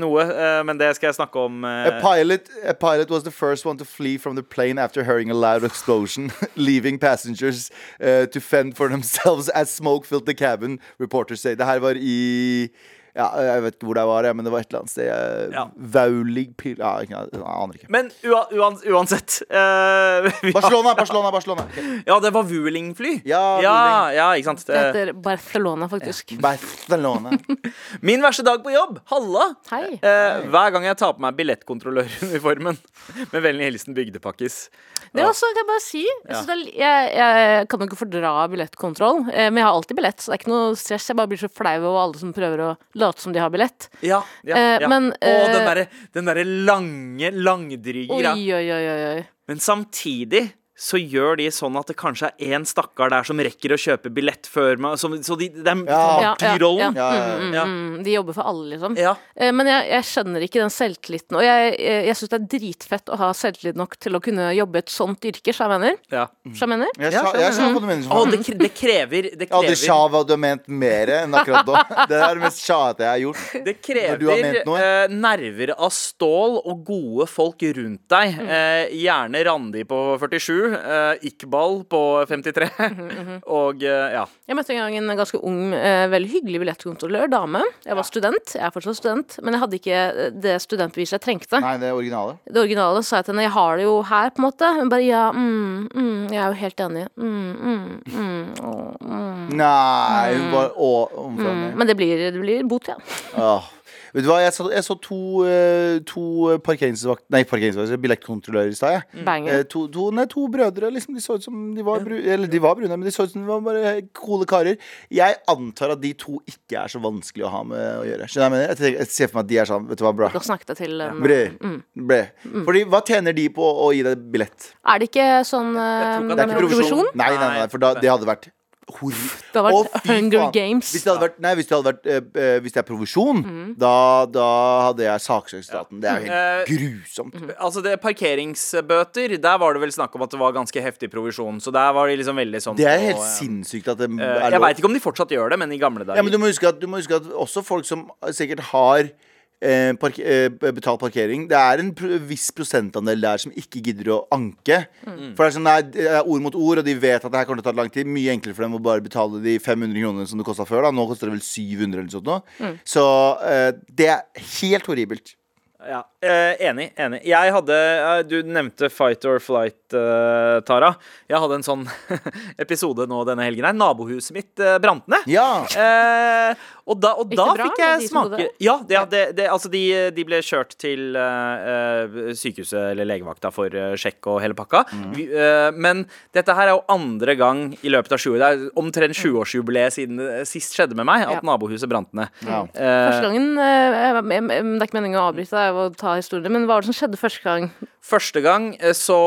noe, men det skal jeg snakke om. A pilot, a pilot was the first one to flee from the plane after hearing a loud explosion, leaving passengers uh, to fend for themselves as smoke filled the cabin, reporters say. Det her var i ja, Jeg vet ikke hvor det var, men det var et eller annet sted. eh, Ja. Vaulig pil... Ja, jeg aner ikke. Men ua, uan, uansett uh, Barcelona, Barcelona, Barcelona. Okay. Ja, det var Vueling-fly. Ja, ja, ja, ikke sant. Det heter Barcelona, faktisk. Barcelona. Min verste dag på jobb. Halla! Hei. Uh, hver gang jeg tar på meg billettkontrolløruniformen. Med vennlig hilsen Bygdepakkis. Det er også, kan jeg bare si jeg, jeg, jeg kan jo ikke fordra billettkontroll, men jeg har alltid billett, så det er ikke noe stress. Jeg bare blir så flau over alle som prøver å late som de har billett. Ja, ja, Eh, ja. men, Og den eh, derre den derre lange, langdryge greia. Men samtidig så gjør de sånn at det kanskje er én stakkar der som rekker å kjøpe billett før meg. Så, så de, de, de Ja. martyrrollen. Ja, ja, ja. Mm, Ja. mm, de jobber for alle, liksom. Ja. Eh, Men jeg, jeg skjønner ikke den selvtilliten. Og jeg, jeg, jeg syns det er dritfett å ha selvtillit nok til å kunne jobbe i et sånt yrke, så jeg mener. Ja. Så jeg mener. Jeg sa- jeg sa hva du mener. Å, det, det krever Det Jeg hadde krever, hva du har ment mer enn akkurat nå. Det er det mest sjate jeg har gjort. det krever eh, nerver av stål og gode folk rundt deg. Eh, gjerne Randi på 47, eh, Iqbal på 53, og uh, ja. Jeg møtte en gang en ganske ung, uh, veldig hyggelig billettkontrollør, dame. Jeg var student, jeg er fortsatt student, men jeg hadde ikke det studentbeviset jeg trengte. Nei, det originale. Det originale sa jeg til henne, jeg har det jo her, på en måte. Hun bare ja, mm, mm, jeg er jo helt enig. Mm, mm, mm, å, mm, Nei, hun bare å, omfavner. mm. Men det blir, det blir bot, ja. Åh. Vet du hva, jeg så, jeg så to, eh, to parkeringsvakt... Nei, parkeringsvakt, billettkontrollører i stad. Mm. Eh, To, to, nei, to brødre, liksom. De så ut som de var, bru, eller de var brune, men de så ut som de var bare coole karer. Jeg antar at de to ikke er så vanskelig å ha med å gjøre. Skjønner jeg mener? Jeg, tenker, jeg ser for meg at de er sånn, vet du hva, bra. Da snakket til um, Bre, Mm. bre. Fordi hva tjener de på å gi deg billett? Er det ikke sånn at Det er ikke provisjon? Nei, nei, nei, for da, det hadde vært hor... Det hadde vært Hunger faen. Games. Hvis det hadde vært, nei, hvis det hadde vært uh, eh, Hvis det er provisjon, da, da hadde jeg saksøkt staten. Det er jo helt grusomt. Altså det Parkeringsbøter, der var det vel snakk om at det var ganske heftig provisjon. Så der var de liksom veldig sånn Det er helt eh, sinnssykt at det uh, er Jeg lov. veit ikke om de fortsatt gjør det, men i gamle dager. Ja, men du må huske at, du må huske at også folk som sikkert har eh, park eh, betalt parkering Det er en pr viss prosentandel der som ikke gidder å anke. Mm. For det er sånn, nei, det er ord mot ord, og de vet at det her kommer til å ta lang tid. Mye enklere for dem å bare betale de 500 kronene som det kosta før. Da. Nå koster det vel 700 eller noe sånt. nå. Mm. Så eh, det er helt horribelt. Ja, eh, enig. enig Jeg hadde eh, Du nevnte Fight or Flight, eh, Tara. Jeg hadde en sånn episode nå denne helgen her. Nabohuset mitt brant ned. Ja. Og da, og da bra fikk jeg de smake? Ja, det, ja det, det, altså de, de ble kjørt til eh, eh, sykehuset eller legevakta for uh, sjekk og hele pakka. Mm. Vi, uh, men dette her er jo andre gang i løpet av 20 Det er omtrent 20-årsjubileet siden det sist skjedde med meg, at Mm. Ja. nabohuset brant ned. Ja. Første gangen jeg- jeg- jeg- Det er ikke meningen å avbryte deg og ta historien, men hva var det som skjedde første gang? Første gang så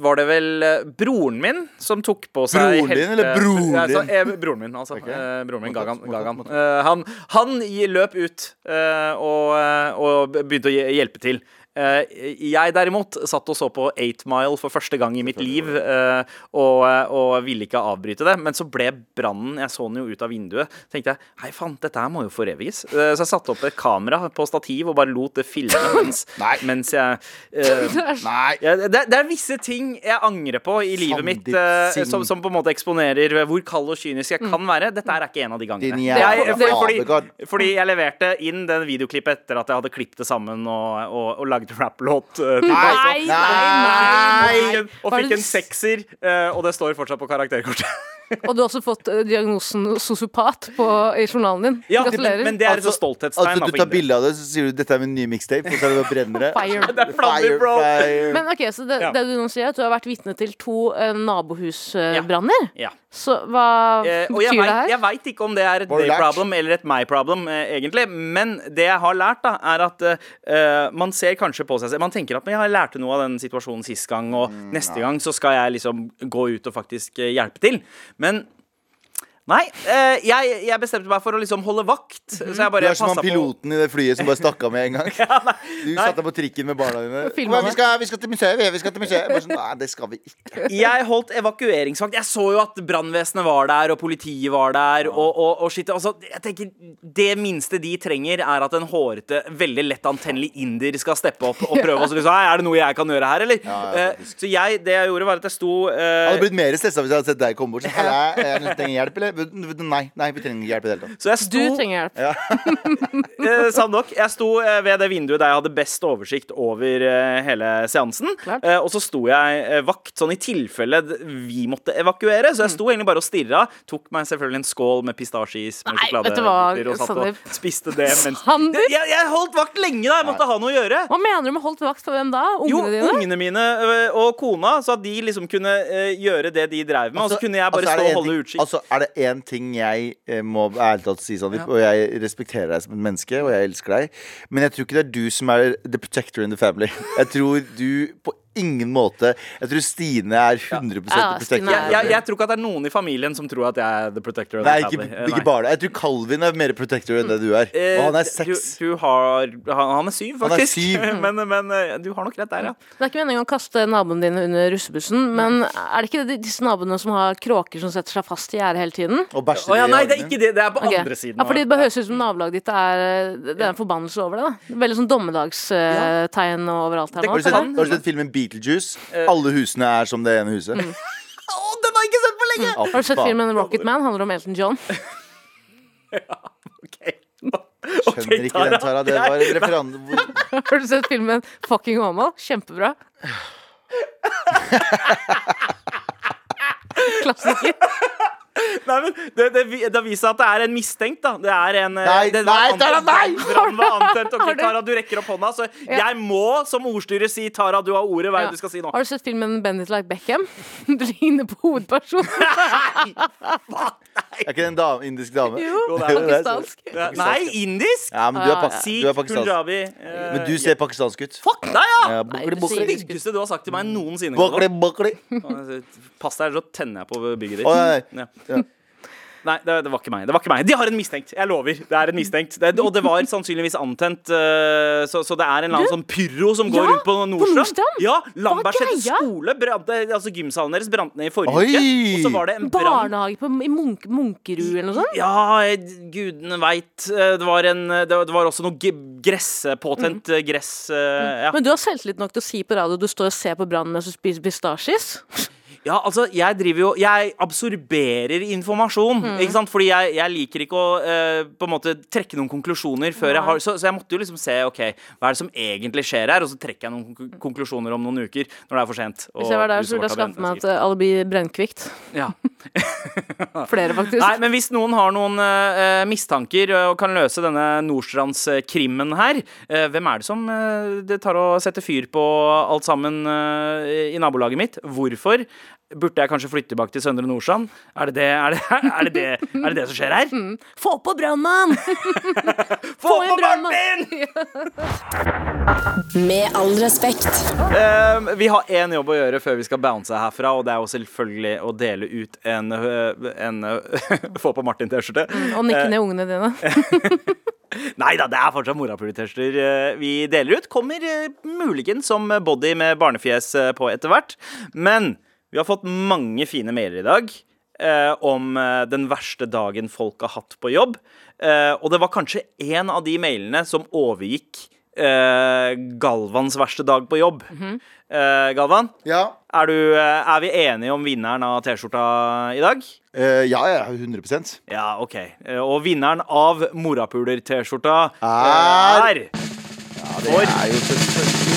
var det vel broren min som tok på seg Broren din, eller broren din? eh, broren min, altså. Okay. Broren min, Gagan. Gagan. Han, han løp ut eh, og, eh, og begynte å hjelpe til. Eh, jeg derimot satt og så på 8 Mile for første gang i mitt liv eh, og, og ville ikke avbryte det. Men så ble brannen Jeg så den jo ut av vinduet. tenkte jeg hei faen, dette her må jo foreviges. Eh, så jeg satte opp et kamera på stativ og bare lot det filme mens, mens jeg Nei. ja, det, det er visse ting jeg angrer på i livet mitt eh, som, som på en måte eksponerer hvor kald og kynisk jeg kan være. Dette er ikke en av de gangene. Din Jeg, fordi, fordi jeg leverte inn den videoklippet etter at jeg hadde klippet det sammen og, og, og lagd rapplåt. Uh, Nei, nei, nei, Nei. Og fikk en sekser, uh, og det står fortsatt på karakterkortet. Og du har også fått eh, diagnosen sosiopat på, i journalen din. Ja, Gratulerer. men det er Altså- et stolthetstegn. Altså, du tar bilde av det, så sier du 'dette er min nye mixtape', og så er det bare. Fire. Det er flammer, bro. fire. Men ok, så det, Ja. det du nå sier, er at du har vært vitne til to uh, nabohusbranner. Ja. Så hva Eh, og jeg betyr det her? jeg vet ikke om det er et they lært? problem eller et my problem, eh, egentlig. Men det jeg har lært, da, er at eh, man ser kanskje på seg selv Man tenker at men jeg lærte noe av den situasjonen sist gang, og Mm, neste gang så skal jeg liksom gå ut og faktisk eh, hjelpe til. Men Nei, eh, jeg, jeg bestemte meg for å liksom holde vakt. Så jeg Du bare er som han passet på piloten i det flyet som bare stakk av med en gang. Du nei. satt deg på trikken med barna dine. Filma «Hva, det. Vi skal, vi skal til museet, vi. vi skal til museet. Bare sånn, Nei, det skal vi ikke. Jeg holdt evakueringsvakt. Jeg så jo at brannvesenet var der, og politiet var der. Og, og, og shit, altså, jeg tenker Det minste de trenger, er at en hårete, veldig lett antennelig inder skal steppe opp og prøve. Og så liksom, «Hei, er det noe jeg kan gjøre her, eller? Ja, ja, Eh, så jeg, det jeg gjorde, var at jeg sto Jeg eh, hadde blitt mer stressa hvis jeg hadde sett deg komme bort. Så, «Halla, jeg trenger hjelp, eller? Nei, nei, vi trenger ikke hjelp i det hele tatt. Så jeg Du trenger hjelp. Ja. sant nok. Jeg sto eh, ved det vinduet der jeg hadde best oversikt over eh, hele seansen. Klart. Eh, og så sto jeg eh, vakt, sånn i tilfelle vi måtte evakuere. Så jeg sto egentlig bare og stirra. Tok meg selvfølgelig en skål med pistasjeis med sjokoladebiter og satt Sander. og spiste det mens jeg, jeg holdt vakt lenge, da! Jeg måtte ha noe å gjøre. Hva mener du med holdt vakt for hvem da? Jo, Ungene dine? ungene mine og kona, så at de liksom kunne gjøre det de drev med. og så kunne jeg bare altså, stå og holde utsikt. utkikk. Altså, er det én ting jeg eh, må ærlig talt si, Sandeep, og jeg respekterer deg som et menneske, og jeg elsker deg, men jeg tror ikke det er du som er the protector in the family. Jeg tror du på ingen måte Jeg tror Stine er 100 Ja, ja Stine protector. er- jeg, jeg, jeg tror ikke at det er noen i familien som tror at jeg er the protector. of Nei, ikke. Eh, ikke bare det. Jeg tror Calvin er mer protector enn det du er. Eh, Og han er du, seks. du har, han, han er syv, Han er faktisk. syv. men, men eh, du har nok rett der, ja. Det er ikke meningen å kaste naboene dine under russebussen, men er det ikke disse naboene som har kråker som setter seg fast i gjerdet hele tiden? Og bæsjer Å ja, nei, det er ikke det. Det er på okay. andre siden. Ja, fordi Det høres ut som nabolaget ditt er Det er en forbannelse over det. da Veldig sånn dommedagstegn overalt her nå. du, har du sett filmen Beetlejuice? Eh. Alle husene er som det ene huset. Å, den har jeg ikke sett på lenge! Mm. Har du sett filmen Rocket Man? Handler om Elton John. ja, Ok. Skjønner ikke den, Tara. Det var en referanse Har du sett filmen Fucking Homo? Kjempebra. Klassiker. Nei, men det, det, det viser at det er en mistenkt, da. Det er en eh, Nei, det nei, Tara, nei! Brann var antent. Ok, Tara, du rekker opp hånda, så Ja. jeg må som ordstyrer si Tara, du har ordet. Hva er Ja. det du skal si nå? Har du sett filmen Bendit like Beckham? Du ligner på hovedpersonen. Er ikke det en dame, indisk dame? Jo, pakistansk. Nei, indisk! Ja, men du er, Ja, pak ja. du er pakistansk. eh, Men du ser pakistansk ut. Fuck deg, ja! Ja, Nei, bokli, du Det styggeste du har sagt til meg noensinne. Bokli, Galvan. bokli. Pass deg, så tenner jeg på bygget ditt. Nei, Ja. Ja. Nei, det, det var ikke meg. Det var ikke meg. De har en mistenkt. Jeg lover. Det er en mistenkt. Det, og det var sannsynligvis antent. uh, så, så det er en eller annen sånn pyro som går Ja, rundt på Nordstrand. Nordstrand? Ja, Lambertseter skole brante Altså Gymsalen deres brant ned i forrige Oi! uke. Og så var det en brann Barnehage på, i Munk Munkerud eller noe sånt? ja, eh, gudene veit. Det var en Det det var også noe gress Påtent eh, gress Uh, ja. Men du har selvtillit nok til å si på radio du står og ser på brannen mens du spiser pistasjis? Ja, altså, jeg driver jo Jeg absorberer informasjon, ikke sant? Fordi jeg, jeg liker ikke å uh, på en måte trekke noen konklusjoner før jeg har så, så jeg måtte jo liksom se OK, hva er det som egentlig skjer her? Og så trekker jeg noen konk- konklusjoner om noen uker når det er for sent. Hvis jeg var der, så ville jeg skaffet meg et eh, alibi brennkvikt. ja. Flere, faktisk. Nei, men hvis noen har noen uh, mistanker og kan løse denne Nordstrandskrimmen her, uh, hvem er det som det tar og setter fyr på alt sammen i nabolaget mitt? Hvorfor? Burde jeg kanskje flytte tilbake til Søndre Nordstrand? Er det det, er det, er det, det, er det, det som skjer her? Få på brannmann! Få Få på brannmann! Martin! Med all respekt. Eh, vi har én jobb å gjøre før vi skal bounce herfra, og det er jo selvfølgelig å dele ut en, eh, en eh, Få på Martin-T-skjorte. Og nikke ned ungene dine. Nei da, det er fortsatt morapuletester vi deler ut. Kommer eh, muligens som body med barnefjes eh, på etter hvert. Men vi har fått mange fine mailer i dag eh, om eh, den verste dagen folk har hatt på jobb. Eh, og det var kanskje en av de mailene som overgikk eh, Galvans verste dag på jobb. eh, Galvan, Ja. er, du, eh, er vi enige om vinneren av T-skjorta i dag? Eh, ja, ja, 100% Ja, OK. Eh, Og vinneren av morapuler-T-skjorta Er- er ja, Det er jo selvfølgelig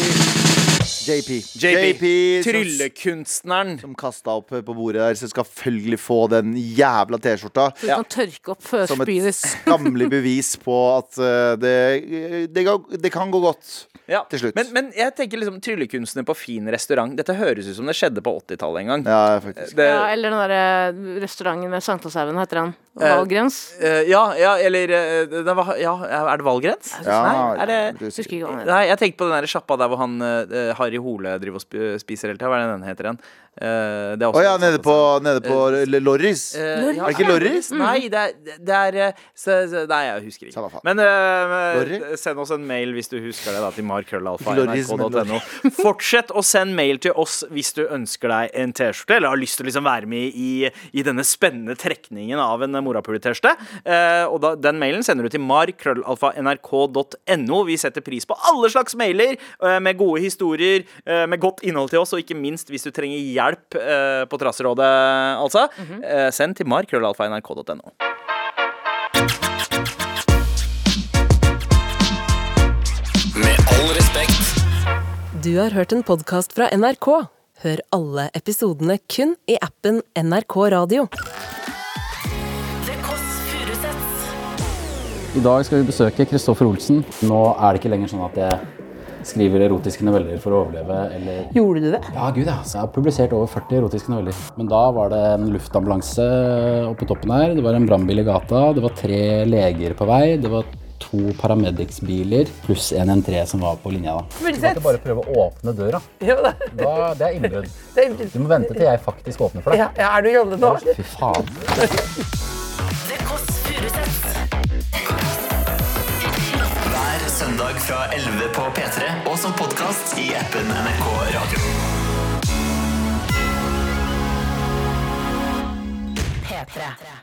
JP. JP. Tryllekunstneren. Som kasta opp på bordet der, så skal selvfølgelig få den jævla T-skjorta. Så du kan tørke opp før Som et skammelig bevis på at eh, det, det, det kan gå godt Ja. til slutt. Men, men jeg tenker liksom tryllekunstner på fin restaurant. Dette høres ut som det skjedde på 80-tallet en gang. Ja, faktisk. Det, Ja, eller den der restauranten med Sankthanshaugen, heter den? Eh, Valgrens? uh, ja, ja, eller uh, det var, Ja, er det Valgrens? Ja, Nei, er det jeg Husker ikke hva den heter. Nei, jeg tenkte på den der sjappa der hvor han eh, Harry Hole driver og spiser hele tida. Hva er det den heter igjen? Eh, det er Å oh, ja, nede på, nede på uh, Lorris. Uh, ja, Er det ikke Lorris? Nei, det er, det er eh, så, så, Nei, jeg husker ikke. Men eh, send oss en mail hvis du husker det, da, til markrøllalfa.nrk.no. Fortsett å sende mail til oss hvis du ønsker deg en T-skjorte, eller har lyst til å liksom være med i, i denne spennende trekningen av en morapule-T-skjorte. Eh, og da, den mailen sender du til markrøllalfa.nrk.no. Vi setter pris på alle slags mailer eh, med gode historier, eh, med godt innhold til oss, og ikke minst hvis du trenger hjelp eh, på Trasserådet, altså. eh, send til markrøllalfa.nrk.no. Med all respekt. Du har hørt en podkast fra NRK. Hør alle episodene kun i appen NRK Radio. I dag skal vi besøke Kristoffer Olsen. Nå er det ikke lenger sånn at jeg skriver erotiske noveller for å overleve. Eller... Gjorde du det? Ja, gud ja. Så jeg har publisert over 40 erotiske noveller. Men da var det en luftambulanse oppe på toppen her. Det var en brannbil i gata. Det var tre leger på vei. Det var to paramedics-biler pluss en N3 som var på linja. da. Du kan ikke bare prøve å åpne døra. Ja, da. Da, det er innbrudd. Er, Du må vente til jeg faktisk åpner for deg. ja, er du jolle nå? Fy faen. Hver søndag fra 11 på P3 og som podkast i appen NRK Radio. P3.